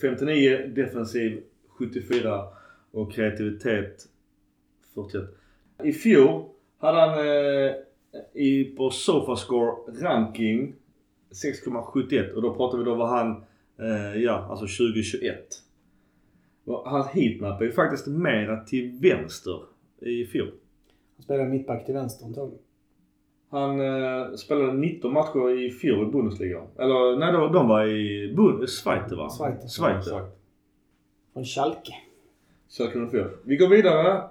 59, defensiv 74 och kreativitet 41. I fjol hade han eh, i, på Sofascore ranking 6,71 och då pratar vi då var han, eh, ja alltså 2021. Och Hans heatmap är ju faktiskt mera till vänster i fjol. Han spelar mittback till vänster antagligen. Han eh, spelade 19 matcher i fjol i Bundesliga. Eller nej, de, de var i Bund Schweiz va? Schweiz. Schweiz. Från Schalke. Schalke 04. Vi går vidare. Eh,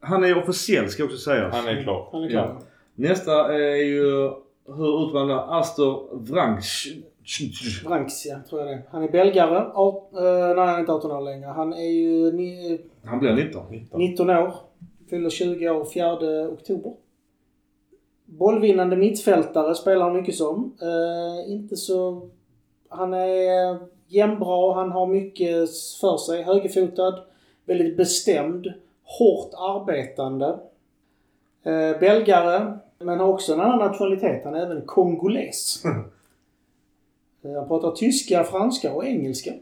Han är officiell ska också sägas. Han är klar. Han är klar. Nästa är ju hur uttalar man Astor Vranks. Branks, ja, tror jag det är. Han är belgare. Art, eh, nej, han är inte 18 år längre. Han är ju ni, Han blir 19. 19. 19 år. Fyller 20 år 4 oktober. Bollvinnande mittfältare spelar han mycket som. Eh, inte så... Han är jämnbra, han har mycket för sig. Högerfotad, väldigt bestämd, hårt arbetande. Eh, belgare, men har också en annan nationalitet. Han är även kongoles. Eh, Han pratar tyska, franska och engelska.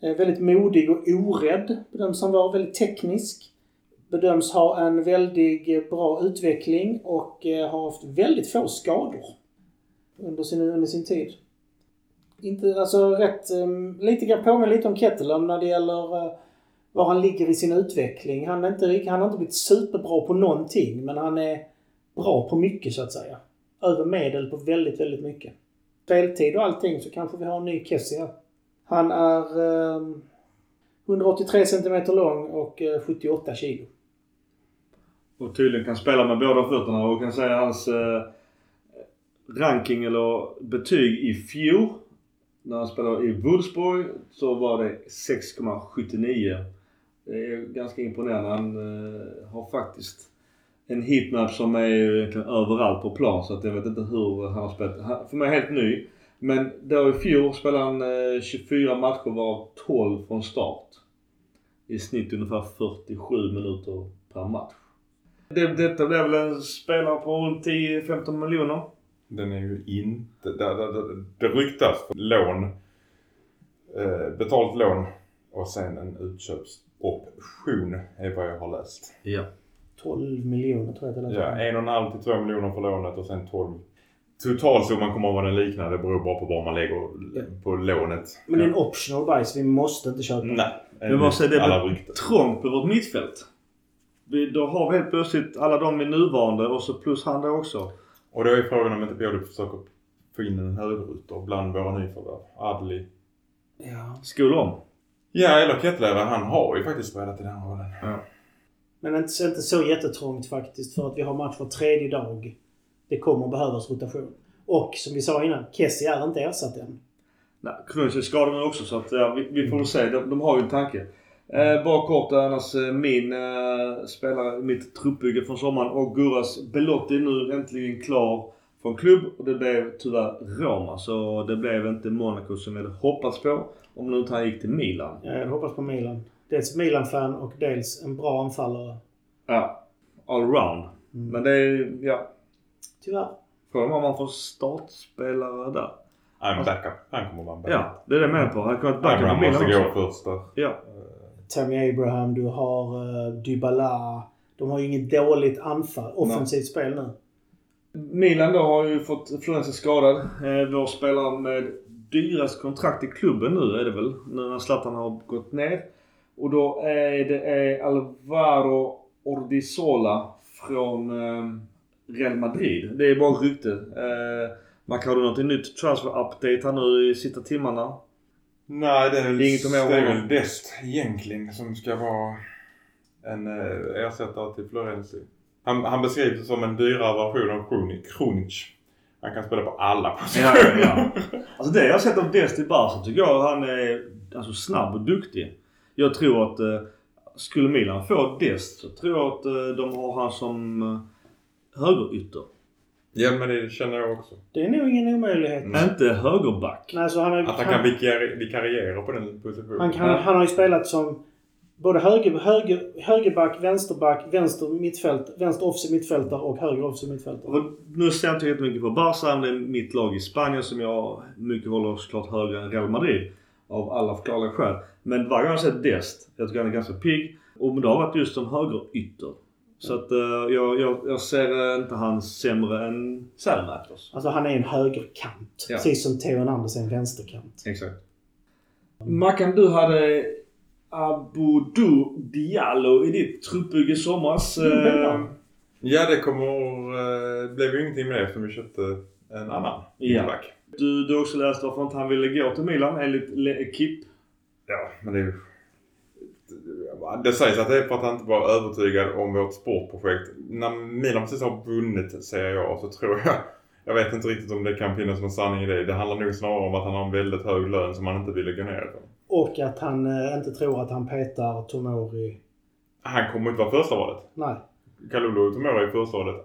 Eh, Väldigt modig och orädd bedöms han vara. Väldigt teknisk. Bedöms ha en väldigt eh, bra utveckling och eh, har haft väldigt få skador under sin, under sin tid. Inte, alltså rätt, ehm, lite grann påminner lite om Kettelum när det gäller eh, var han ligger i sin utveckling. Han, är inte, han har inte blivit superbra på någonting men han är bra på mycket så att säga. Över medel på väldigt, väldigt mycket. Speltid och allting så kanske vi har en ny Kessie här. Han är eh, 183 cm lång och eh, 78 kg. Och tydligen kan spela med båda fötterna och kan säga hans eh, ranking eller betyg i fjol. När han spelade i Wolfsburg så var det 6,79. Det är ganska imponerande. Han eh, har faktiskt en heatmap som är egentligen överallt på plan så att jag vet inte hur han har spelat. Han, för mig är helt ny. Men då i fjol spelade han eh, 24 matcher varav 12 från start. i snitt ungefär 47 minuter per match. Det, detta blir väl en spelare på runt 10-15 miljoner. Den är ju inte... Det, det, det, det ryktas för lån. Eh, betalt lån och sen en utköpsoption är vad jag har läst. Ja. 12 miljoner tror jag det Ja, lät en och en halv till två miljoner för lånet och sen 12. Totalsumman kommer att vara den liknande. Det beror bara på var man lägger Ja. på lånet. Men det är en optional buy så vi måste inte köpa. Nej. Men vad säger det? Rykten. Trångt på vårt mittfält. Vi, då har vi helt plötsligt alla de i nuvarande och så plus han då också. Och då är frågan om inte Björn försöker få in en högerytter bland våra nyförvärv. Adli. Ja. Skola om. Ja, eller Kettlera. Han har ju faktiskt spelat i den rollen. Men inte, inte så jättetrångt faktiskt för att vi har match var tredje dag. Det kommer behövas rotation. Och som vi sa innan, Kessie är inte ersatt än. Nej, är skadad nu också så att, ja, vi, vi får väl se. De, de har ju en tanke. Eh, bara kort annars eh, min eh, spelare, mitt truppbygge från sommaren och Gurras Belotti är nu äntligen klar från klubb och det blev tyvärr Roma. Så det blev inte Monaco som vi hade hoppats på. Om nu inte han gick till Milan. Ja, Jag hoppas på Milan. Dels Milan-fan och dels en bra anfallare. Ja, allround. Mm. Men det är, ja. Tyvärr. Frågan om man får startspelare där. Nej, men backup. Han kommer vara en backup. Ja, det är det jag menar på. Han kan backa på Milan måste också. gå först där. Ja. Tammy Abraham, du har uh, Dybala. De har ju inget dåligt anfall, offensivt spel nu. Milan då har ju fått Florenzi skadad. Eh, vår spelare med dyrast kontrakt i klubben nu är det väl. Nu när Zlatan har gått ner. Och då är det är Alvaro Ordizola från eh, Real Madrid. Det är bara rykte. Eh, man kan ha något nytt transfer update här nu i sista timmarna. Nej, det är väl, Inget om jag det är väl Dest egentligen som ska vara en eh, ersättare till Florenzi. Han, han beskrivs som en dyrare version av Kronic. Kronic. Han kan spela på alla positioner. Ja, ja, Alltså det jag har sett av Dest i Barca tycker jag han är alltså, snabb och duktig. Jag tror att eh, skulle Milan få Dest så tror jag att eh, de har han som eh, högerytter. Ja, men det känner jag också. Det är nog ingen omöjlighet. Mm. Inte högerback. Nej, så han, är, Att han kan vikari- vikariera på den positionen. han, kan, han har ju spelat som både höger, höger, högerback, vänsterback, vänster mittfält, vänster offensiv mittfältare och höger offensiv mittfältare. Och nu ser jag inte jättemycket på Barca. Det är mitt lag i Spanien som jag mycket håller såklart högre än Real Madrid. Av alla förklarliga skäl. Men varje gång jag har sett Dest, jag tycker han är ganska pigg. Och det har varit just som högerytter. Så att eh, jag, jag, jag ser eh, inte han sämre än Sälenäkers. Alltså han är en högerkant. Ja. Precis som Theo Hernandez är en vänsterkant. Exakt. Mackan, du hade Abudou Diallo i ditt truppbygge i somras. Eh, Ja, det kommer... Eh, blev ju ingenting med det eftersom vi köpte en annan Ja. mittback. du, du har också läst varför inte han ville gå till Milan enligt L'Equipe. Ja, men det är ju... Det sägs att det är för att han inte var övertygad om vårt sportprojekt. När Milan precis har vunnit Serie A så tror jag... Jag vet inte riktigt om det kan finnas någon sanning i det. Det handlar nog snarare om att han har en väldigt hög lön som han inte ville gå ner ifrån. Och att han eh, inte tror att han petar Tomori. Han kommer inte vara första valet. Nej. Kalulu och Tomori är första valet.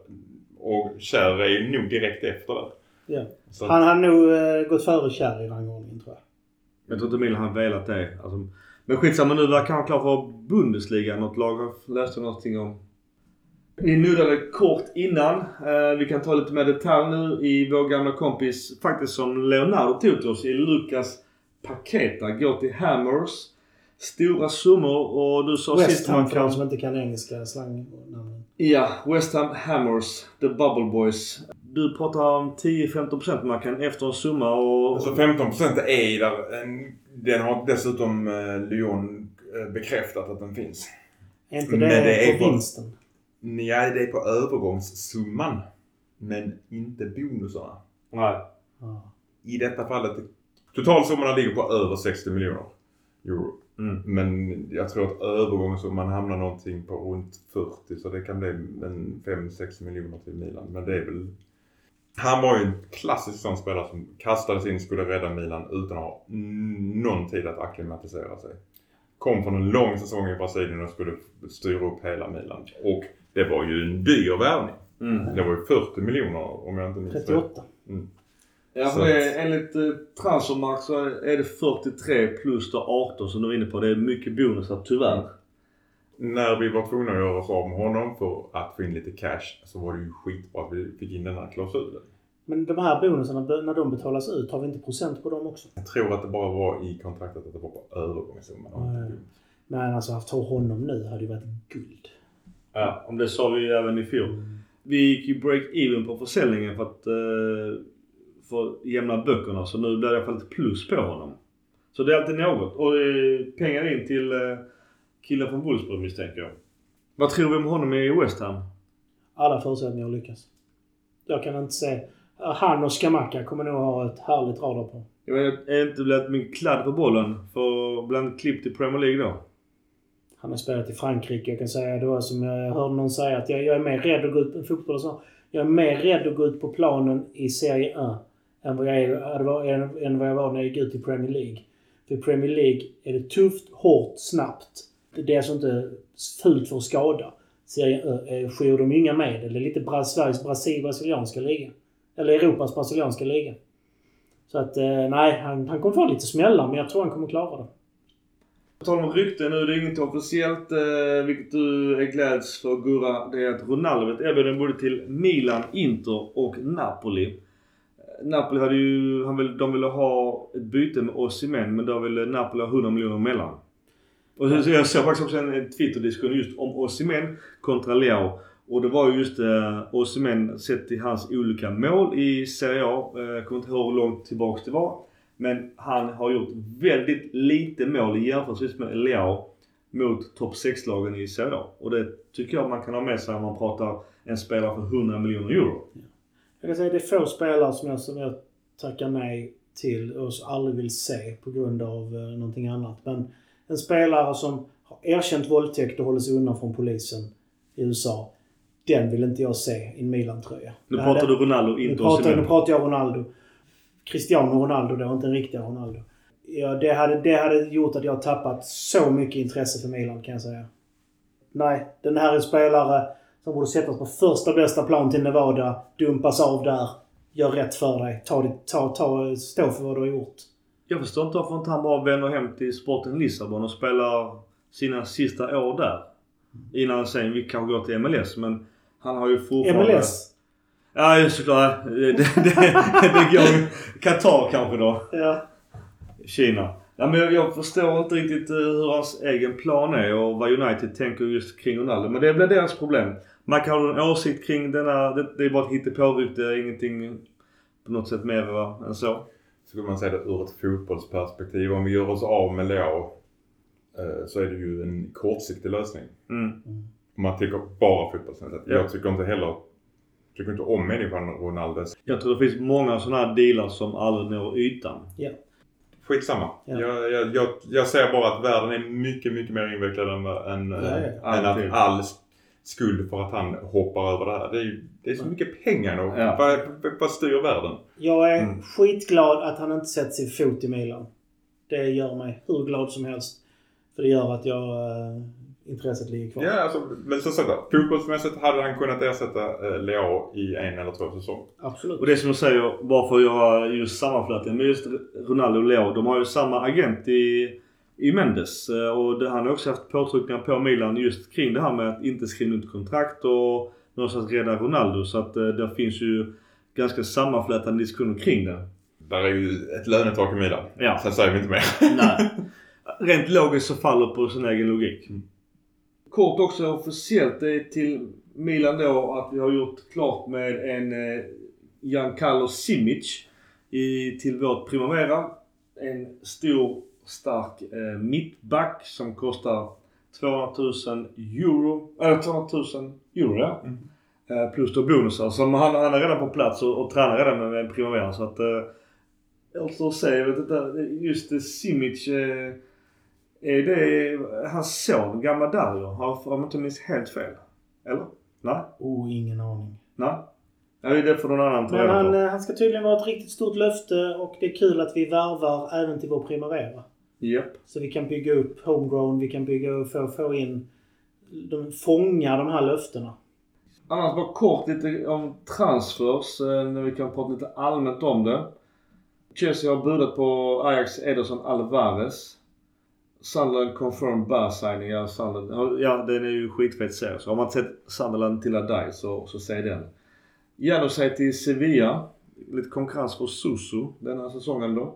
Och Kjär är ju nog direkt efter det. Ja. Så Han har nog eh, gått före Kjär i rangordningen tror jag. Jag tror inte Milan har velat det. Alltså, men skitsamma nu verkar han klar för Bundesliga. Något lag jag läste någonting om. Vi nuddade kort innan. Eh, vi kan ta lite mer detalj nu i vår gamla kompis, faktiskt som Leonardo tog till oss i Lukas Paketa. Går till Hammers. Stora summor och du sa West sist Ham man för de som inte kan engelska slangnamnen. Ja, West Ham Hammers. The Bubble Boys. Du pratar om 10-15% man kan efter en summa och... Alltså 15% är där. En, den har dessutom eh, Lyon eh, bekräftat att den finns. Är inte Men det, det är på vinsten? Nej, det är på övergångssumman. Men inte bonusarna. Nej. Ja. I detta fallet, totalsummorna ligger på över 60 miljoner euro. Mm. Men jag tror att övergångssumman hamnar någonting på runt 40 så det kan bli en 5-6 miljoner till Milan. Men det är väl... Han var ju en klassisk sån spelare som kastades in, skulle rädda Milan utan att ha någon tid att acklimatisera sig. Kom från en lång säsong i Brasilien och skulle styra upp hela Milan. Och det var ju en dyr värvning. Mm. Det var ju 40 miljoner om jag inte minns fel. 38. Ja, Så för det, är- enligt eh, Transfermarkt så är det 43 plus då 18 som du var inne på. Det är mycket bonusar tyvärr. När vi var tvungna att göra oss av med honom för att få in lite cash så var det ju skitbra att vi fick in den här klausulen. Men de här bonusarna, när de betalas ut, har vi inte procent på dem också? Jag tror att det bara var i kontraktet att det var på övergångssumman. bonus. Men alltså att ta honom nu hade ju varit guld. Ja, om det sa vi ju även i fjol. Vi gick ju break-even på försäljningen för att eh, för att jämna böckerna. Så nu blir det i alla fall ett plus på honom. Så det är alltid något. Och eh, pengar in till eh, killen från Wolfsburg misstänker jag. Vad tror vi om honom i West Ham? Alla förutsättningar att lyckas. Jag kan inte se... Han och Skamacka kommer nog ha ett härligt radarpar. Jag vet, är det inte blivit mycket kladd på bollen för bland klipp till Premier League då? Han har spelat i Frankrike. Jag kan säga då som jag hörde någon säga att jag, jag är mer rädd att gå ut... Fotboll så. Jag är mer rädd att gå ut på planen i Serie A än vad jag, är, än vad jag var när jag gick ut i Premier League. För i Premier League är det tufft, hårt, snabbt. Det är alltså inte fult för att skada. Serie eh, eh, skyr de inga medel. Det är lite bra, Sveriges Brasil, brasilianska liga. Eller Europas brasilianska liga. Så att, eh, nej, han, han kommer få lite smällar men jag tror han kommer klara det. På tal om rykten nu, det är inget officiellt, eh, vilket du är gläds för Gurra. Det är att Ronaldo vet erbjudande både till Milan, Inter och Napoli. Napoli hade ju, han vill, de ville ha ett byte med Osimhen men då ville Napoli ha 100 miljoner mellan. Och sen, så jag såg faktiskt också en, Twitter-diskussion just om Osimhen kontra Leao. Och det var ju just eh, Osimhen sett till hans olika mål i Serie A. Eh, jag kommer inte ihåg hur långt tillbaks det var. Men han har gjort väldigt lite mål i jämförelse med Leao mot topp 6-lagen i Serie A. Och det tycker jag man kan ha med sig om man pratar en spelare för 100 miljoner euro. Jag kan säga att det är få spelare som jag, som jag tackar nej till och aldrig vill se på grund av eh, någonting annat. Men en spelare som har erkänt våldtäkt och håller sig undan från polisen i USA. Den vill inte jag se i en Milan-tröja. Nu pratar hade- du Ronaldo, nu inte pratar, nu pratar jag Ronaldo. Cristiano Ronaldo då, inte den riktiga Ronaldo. Ja, det, hade, det hade gjort att jag tappat så mycket intresse för Milan kan jag säga. Nej, den här är spelare som borde sättas på första bästa plan till Nevada, dumpas av där, gör rätt för dig, ta, ta, ta, stå för vad du har gjort. Jag förstår inte varför inte han bara vänder hem till Sporten Lissabon och spelar sina sista år där. Innan sen vi kanske går till MLS men han har ju fortfarande... MLS? Ja just såklart. Det, det, det, det går Qatar kanske då. Ja. Kina. Ja, men jag, jag förstår inte riktigt eh, hur hans egen plan är och vad United tänker just kring Ronaldo. Men det blir deras problem. Man kan ha en åsikt kring denna... Det, det är bara ett hittepårykte. Ingenting på något sätt mer än så. Skulle man säga det ur ett fotbollsperspektiv. Om vi gör oss av med Leao eh, så är det ju en kortsiktig lösning. Mm. Om man tycker bara fotbollsmässigt. Ja. Jag tycker inte heller tycker inte om människan Ronaldo. Jag tror det finns många sådana här dealar som aldrig når ytan. Skitsamma. Ja. Jag, jag, jag, jag säger bara att världen är mycket, mycket mer invecklad än, än, Ja, ja. än Alltid. att all skuld för att han hoppar över det här. Det är, det är så mycket pengar nu. Ja. Vad, vad, styr världen? Jag är Mm. skitglad att han inte sätter sin fot i Milan. Det gör mig hur glad som helst. För det gör att jag... eh, intresset ligger kvar. Ja, alltså, men som sagt fotbollsmässigt hade han kunnat ersätta äh, Leao i en eller två säsonger. Absolut. Och det som du säger, varför jag just sammanflätningen med just Ronaldo och Leo. De har ju samma agent i, i Mendes. Eh, Och det, han har också haft påtryckningar på Milan just kring det här med att inte skriva ut kontrakt och någonstans rädda Ronaldo. Så att eh, det finns ju ganska sammanflätande diskussioner kring det. Där är ju ett lönetak i Milan. Ja. Sen säger vi inte mer. Nej. Rent logiskt så faller på sin egen logik. Kort också officiellt det är till Milan då att vi har gjort klart med en eh, Giancarlo Simic i, till vårt Primavera. En stor stark eh, mittback som kostar 200 000 euro. Eller 200 000 euro ja. Mm. Eh, plus då bonusar. Som han, han är redan på plats och, och tränar redan med, med Primavera så att eh, får säga, jag vet inte, just det, Simic. Eh, är det hans son, gamla Dario? Har om jag inte minns helt fel. Eller? Nej? Oh, ingen aning. Nej? Ja, det för någon annan ta Men han, eh, han ska tydligen vara ett riktigt stort löfte och det är kul att vi värvar även till vår Primavera. Japp. Så vi kan bygga upp homegrown, vi kan bygga och få, få in... De, fånga de här löftena. Annars bara kort lite om transfers. eh, När vi kan prata lite allmänt om det. Chelsea har budat på Ajax Ederson Alvarez. Sunderland confirmed bar signing. Ja, Sunderland, ja, den är ju skitfet serie. Så har man inte sett Sunderland till die så, så säg den. Janusaj till Sevilla. Lite konkurrens för Susu den här säsongen då.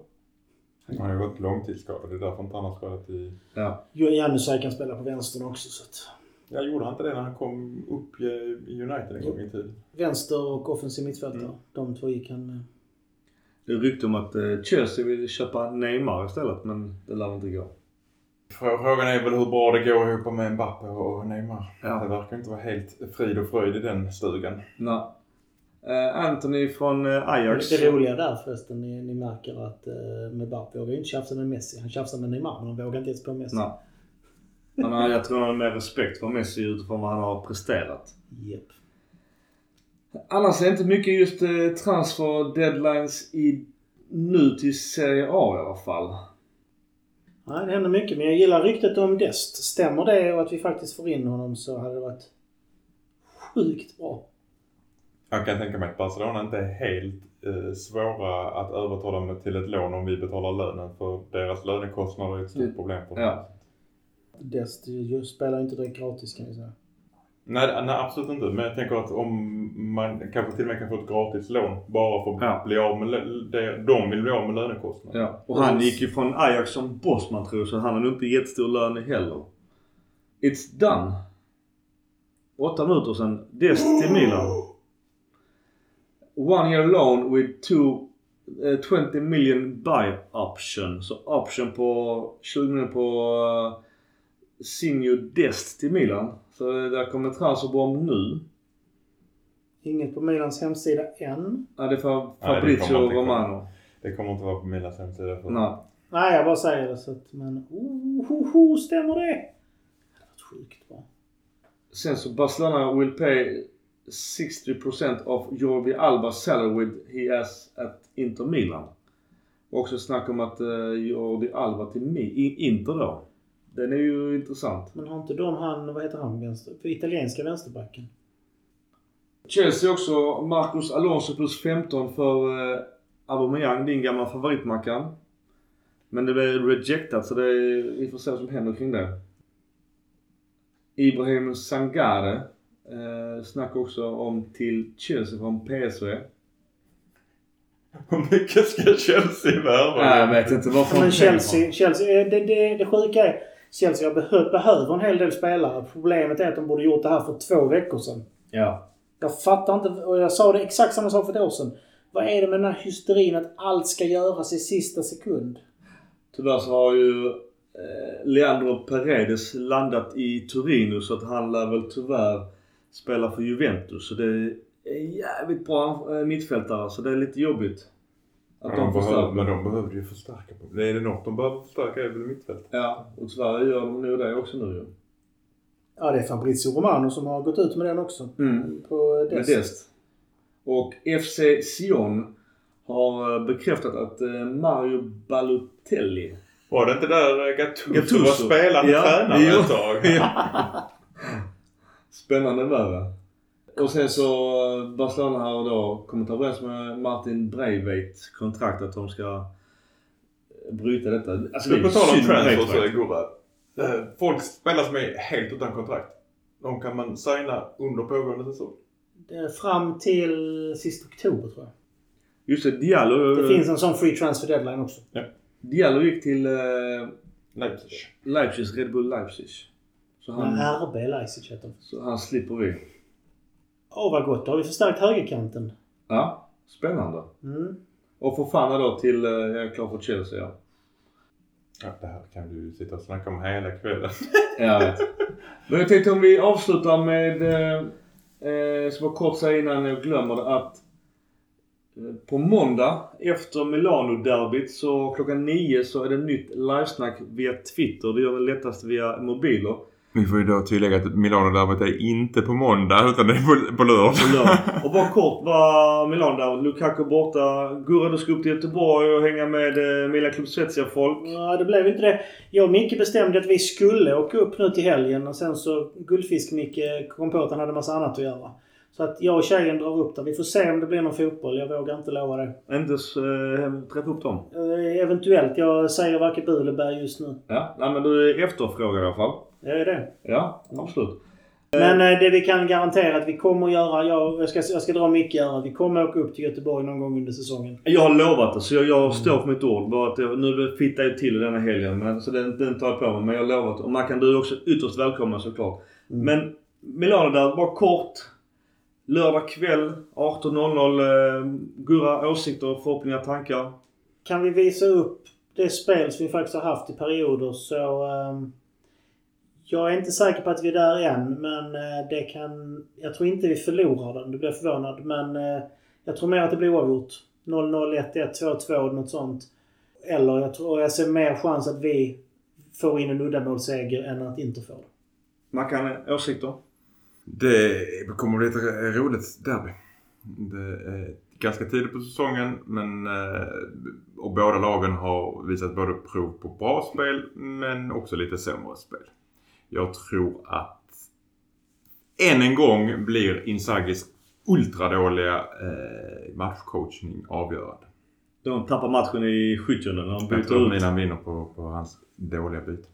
Han har ju varit långtidsskadad. Det är därför inte han har spelat i... Ja. Janusaj kan spela på vänstern också. Så att Jag gjorde han inte det när han kom upp i United en gång i tiden? vänster och offensiv mittfältare. Mm. De två gick han... eh, Det är rykte om att eh, Chelsea vill köpa Neymar istället men det lär inte gå. Frå- Frågan är väl hur bra det går ihop med Mbappe och Neymar. Ja. Det verkar inte vara helt frid och fröjd i den stugan. Nej. Eh, Anthony från eh, Ajax. Det roliga där förresten, ni, ni märker att uh, Mbappé vågar ju inte tjafsa med Messi. Han tjafsar med Neymar, men han vågar inte ens på Messi. Nej. Han har, jag tror han har mer respekt för Messi utifrån vad han har presterat. Japp. Annars är det inte mycket just eh, transfer deadlines i, nu till Serie A i alla fall. Nej, det händer mycket. Men jag gillar ryktet om Dest. Stämmer det och att vi faktiskt får in honom så hade det varit sjukt bra. Jag kan tänka mig att Barcelona inte är helt eh, svåra att övertala med till ett lån om vi betalar lönen. För deras lönekostnader är ett stort problem för dem. Ja. Dest spelar inte direkt gratis kan jag säga. Nej, nej, absolut inte. Men jag tänker att om man kanske till och med kan få ett gratis lån bara för att Ja. bli av med lö- det, de vill bli av med lönekostnader. Ja. Och han gick ju från Ajax som bossman tror jag, så han har nog inte jättestor lön heller. It's done. Åtta minuter sedan. Dest till Milan. One year loan with two, eh, 20 million buy option. Så option på 20 miljoner på uh, Senior Dest till Milan. Så eh, där kommer en transferbomb nu. Inget på Milans hemsida än. Ja, det är för Nej, det Fabrizio inte komma. Romano. Det kommer inte vara på Milans hemsida. För Nej. Nej, jag bara säger det så att, men oh, ho, ho, stämmer det? Det varit sjukt bra. Sen så Barcelona will pay 60% of Jordi Albas salary he has at Inter Milan. Också snack om att uh, Jordi Alba till Mi- Inter då. Den är ju intressant. Men har inte de han, vad heter han, vänster, för italienska vänsterbacken? Chelsea också Marcus Alonso plus 15 för uh, Aubameyang, din gamla favoritmackan. Men det blev rejectat så det är, vi får se vad som händer kring det. Ibrahim Sangare eh, snack också om till Chelsea från PSV. Hur mycket ska Chelsea värva? Nej, jag vet inte. Vad Ja, men Chelsea, Chelsea eh, det, det, det sjuka är Chelsea behö, behöver en hel del spelare. Problemet är att de borde gjort det här för två veckor sedan. Ja. Jag fattar inte, och jag sa det exakt samma sak för ett år sedan. Vad är det med den här hysterin att allt ska göras i sista sekund? Tyvärr så har ju eh, Leandro Paredes landat i Torino så att han lär väl tyvärr spela för Juventus. Så det är jävligt bra eh, mittfältare så det är lite jobbigt. Att Ja, de de behöver, men de behövde ju förstärka. På. Det är det något de behöver förstärka är väl mittfält. Ja, och tyvärr gör de nog det också nu ju. Ja, det är Fabrizio Romano som har gått ut med den också. Mm. På Med Dest. Dest. Och FC Sion har eh, bekräftat att eh, Mario Balotelli Var det inte där eh, Gattuso, Gattuso. var spelande Ja, tränare ett tag? Ja. Spännande värre. Och sen så Barcelona har då kommit överens med Martin Breiveit kontrakt att de ska bryta detta. Alltså Du, på tal om transfers. Gurra. Eh, Folk spelar som är helt utan kontrakt. De kan man signa under pågående säsong. Det Fram till sista oktober tror jag. Just det, Diallo, Det finns en sån free transfer deadline också. Diallo gick till eh, Leipzig. Leipzig, Red Bull Leipzig. Så han, Men RB Leipzig heter så han slipper vi. Åh vad gott, då har vi förstärkt högerkanten. Ja, spännande. Mm. Och Fofana då till, eh, jag är klar för Chelsea ja. Ja, det här kan du sitta och snacka om hela kvällen. Ja, jag vet. Men jag tänkte om vi avslutar med, eh, eh, som jag kort säga innan jag glömmer det, att eh, på måndag efter Milano-derbyt så klockan nio så är det nytt livesnack via Twitter. Det gör det lättast via mobiler. Vi får ju då tillägga att Milano-derbyt är inte på måndag utan det är på, på lördag. Och bara kort var Milano-derbyt. Lukaku borta. Gurra du ska upp till Göteborg och hänga med eh, Milan Club Svezia-folk. Ja, det blev inte det. Jag och Micke bestämde att vi skulle åka upp nu till helgen och sen så Guldfisk-Micke kom på att han hade massa annat att göra. Så att jag och tjejen drar upp där. Vi får se om det blir någon fotboll. Jag vågar inte lova det. Inte äh, träffa upp dem? Eh, eventuellt. Jag säger varken bu eller just nu. Ja, nej, men du är efterfrågad i alla fall. Jag är det. Ja, absolut. Men eh, det vi kan garantera att vi kommer att göra, jag, ska, jag ska dra mycket öra, vi kommer att åka upp till Göteborg någon gång under säsongen. Jag har lovat det, så jag, jag står för mitt ord. Bara att jag, nu fittar jag till denna helgen, men, så den, den tar jag på mig. Men jag har lovat. Och Mackan, du är också ytterst välkommen såklart. Mm. Men Milano där, bara kort. Lördag kväll 18.00. Eh, Gurra, åsikter, förhoppningar, tankar? Kan vi visa upp det spel som vi faktiskt har haft i perioder så... Um jag är inte säker på att vi är där än, men eh, det kan... Jag tror inte vi förlorar den. Du blir förvånad. Men eh, jag tror mer att det blir oavgjort. 0-0, 1-1, 2-2, något sånt. Eller jag tror jag ser mer chans att vi får in en uddamålsseger än att inte få det. Mackan, åsikter? Det kommer bli ett roligt derby. Det är ganska tidigt på säsongen men eh, och båda lagen har visat både prov på bra spel men också lite sämre spel. Jag tror att än en gång blir Inzagis ultradåliga eh, matchcoachning avgörande. De tappar matchen i 70 när de byter ut. Jag tror Milan vinner på, på hans dåliga byte.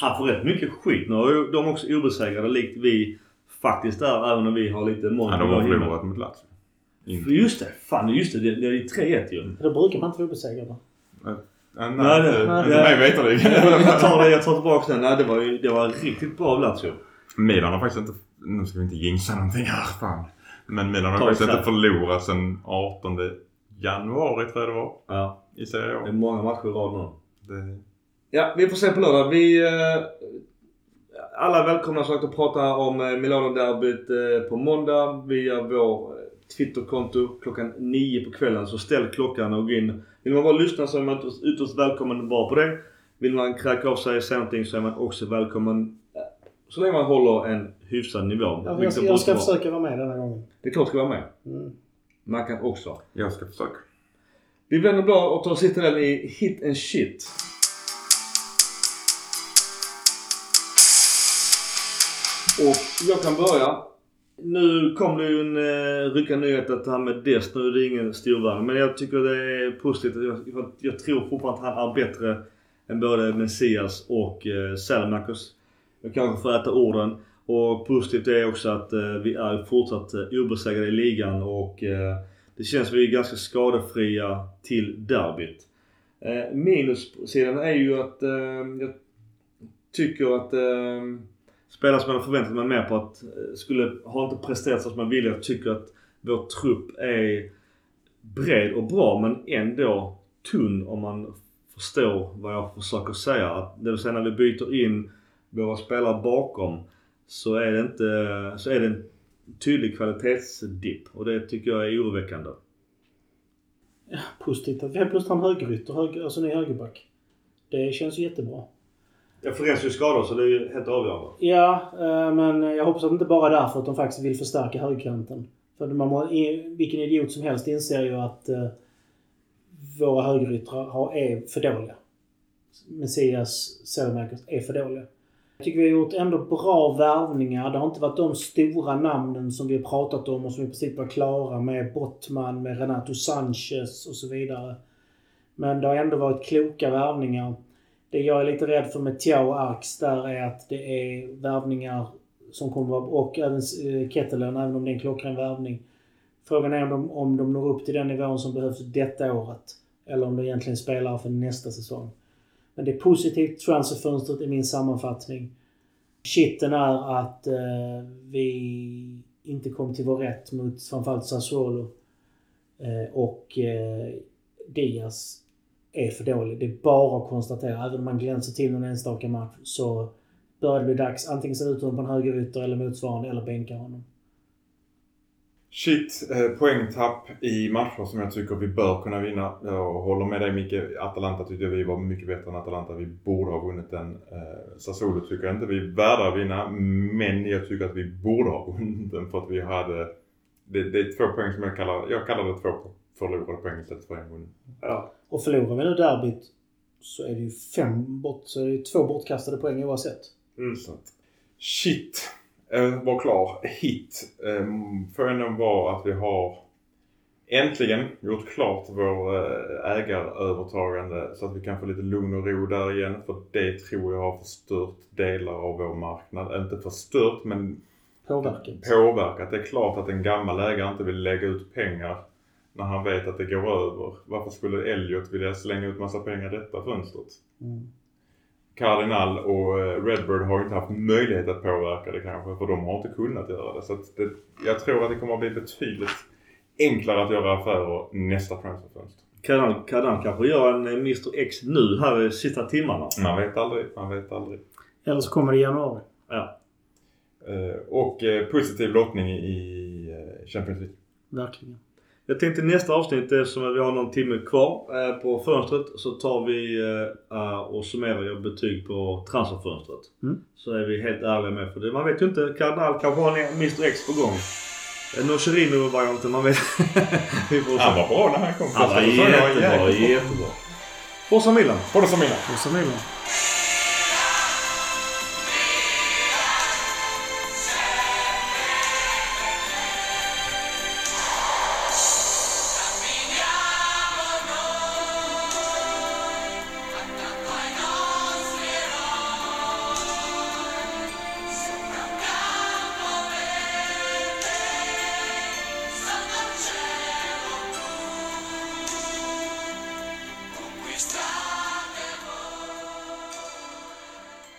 Han får rätt mycket skit. Nu har de också obesegrade likt vi faktiskt är även om vi har lite mål. Ja, de har förlorat mot Lazio. Just det. Fan just det. Det, är 3-1 ju. Då brukar man inte vara obesegrad nej, nej, det, nej, inte mig veterligen. jag tar det, jag tar tillbaka den. Nej, det var, det var riktigt bra av Lazio. Milan har faktiskt inte... Nu ska vi inte jinxa någonting här. Fan. Men Milan har Ta faktiskt inte förlorat sedan 18 januari tror jag det var. Ja. I Serie A. Det är många matcher i rad nu. Det... Ja, vi får se på lördag. Vi... Eh, alla är välkomna sagt att prata om eh, Milano-derbyt eh, på måndag via vår Twitterkonto klockan 9 på kvällen. Så ställ klockan och gå in. Vill man bara lyssna så är man ytterst välkommen att vara på det. Vill man kräka av sig och säga någonting så är man också välkommen. Så länge man håller en hyfsad nivå. Ja, jag ska, jag ska försöka vara med denna gången. Det är klart ska vara med. Mm. Man kan också. Jag ska försöka. Vi vänder blad och tar sittaren i Hit and Shit. Och jag kan börja. Nu kom det ju en eh, ryckande nyhet att han med Dest, nu är det ingen storvärvning. Men jag tycker det är positivt. Jag, jag tror fortfarande att han är bättre än både Messias och eh, Selmakos. Jag kanske får äta orden. Och positivt är också att eh, vi är fortsatt eh, obesegrade i ligan och eh, det känns som vi är ganska skadefria till derbyt. Eh, minussidan är ju att eh, jag tycker att eh, spelare som jag hade förväntat mig mer på att eh, skulle, har inte presterat så som man ville. Jag tycker att vår trupp är bred och bra men ändå tunn om man förstår vad jag försöker säga. Att det vill säga när vi byter in våra spelare bakom så är det inte, så är det en tydlig kvalitetsdipp och det tycker jag är oroväckande. Ja, positivt att vi helt plötsligt har en högerytter, höger, alltså ny högerback. Det känns jättebra. Ja, Florenz är ju skadad så det är ju helt avgörande. Ja, eh, men jag hoppas att det inte bara är därför att de faktiskt vill förstärka högerkanten. För man må, vilken idiot som helst inser ju att eh, våra högeryttrar är för dåliga. Messias, Selmakers är för dåliga. Jag tycker vi har gjort ändå bra värvningar. Det har inte varit de stora namnen som vi har pratat om och som i princip var klara med Bottman, med Renato Sanchez och så vidare. Men det har ändå varit kloka värvningar. Det jag är lite rädd för med Tiao och Arx där är att det är värvningar som kommer vara, och även eh, Kettelen, även om det är en klockren värvning. Frågan är om de, om de når upp till den nivån som behövs detta året. Eller om de egentligen spelar för nästa säsong. Men det är positivt transferfönstret i min sammanfattning. Shitten är att eh, vi inte kom till vår rätt mot framförallt Sassuolo. Eh, och eh, Diaz är för dålig. Det är bara att konstatera. Även om man glänser till någon enstaka match så börjar det bli dags. Antingen sätta ut honom på en högerytter eller motsvarande eller bänka honom. Shit, eh, poängtapp i matcher som jag tycker vi bör kunna vinna. Jag håller med dig Micke. Atalanta tyckte vi var mycket bättre än Atalanta. Vi borde ha vunnit den. Eh, Sassuolo tycker jag inte vi är värda att vinna. Men jag tycker att vi borde ha vunnit den för att vi hade... Det, det är två poäng som jag kallar... Jag kallar det två förlorade poäng istället för en vunnen. Ja. Och förlorar vi nu derbyt så är det ju fem bort, så är det två bortkastade poäng oavsett. Mm. Shit. eh, vara klar. Hit eh, får ändå vara att vi har äntligen gjort klart vår eh, ägarövertagande så att vi kan få lite lugn och ro där igen. För det tror jag har förstört delar av vår marknad. Inte förstört men Påverkat. påverkat. Det är klart att en gammal ägare inte vill lägga ut pengar när han vet att det går över. Varför skulle Elliot vilja slänga ut massa pengar i detta fönstret? Mm. Cardinal och eh, Redbird har inte haft möjlighet att påverka det kanske för de har inte kunnat göra det. Så att det, jag tror att det kommer att bli betydligt enklare att göra affärer nästa transferfönster. Kadan, Kadan kanske gör en eh, Mr X nu här i sista timmarna. Man vet aldrig, man vet aldrig. Eller så kommer det i januari. Ja. Eh, och eh, positiv lottning i, i eh, Champions League. Verkligen. Jag tänkte nästa avsnitt, eftersom vi har någon timme kvar eh, på fönstret, så tar vi eh, eh, och summerar gör betyg på transferfönstret. Mm. Så är vi helt ärliga med. För det, man vet ju inte. Kardinal kanske har en Mr X på gång. Nocerino-varianten, man vet. Han var bra när han kom. Han var jättebra, jättebra. Forza Milan! Mina. Och så Milan.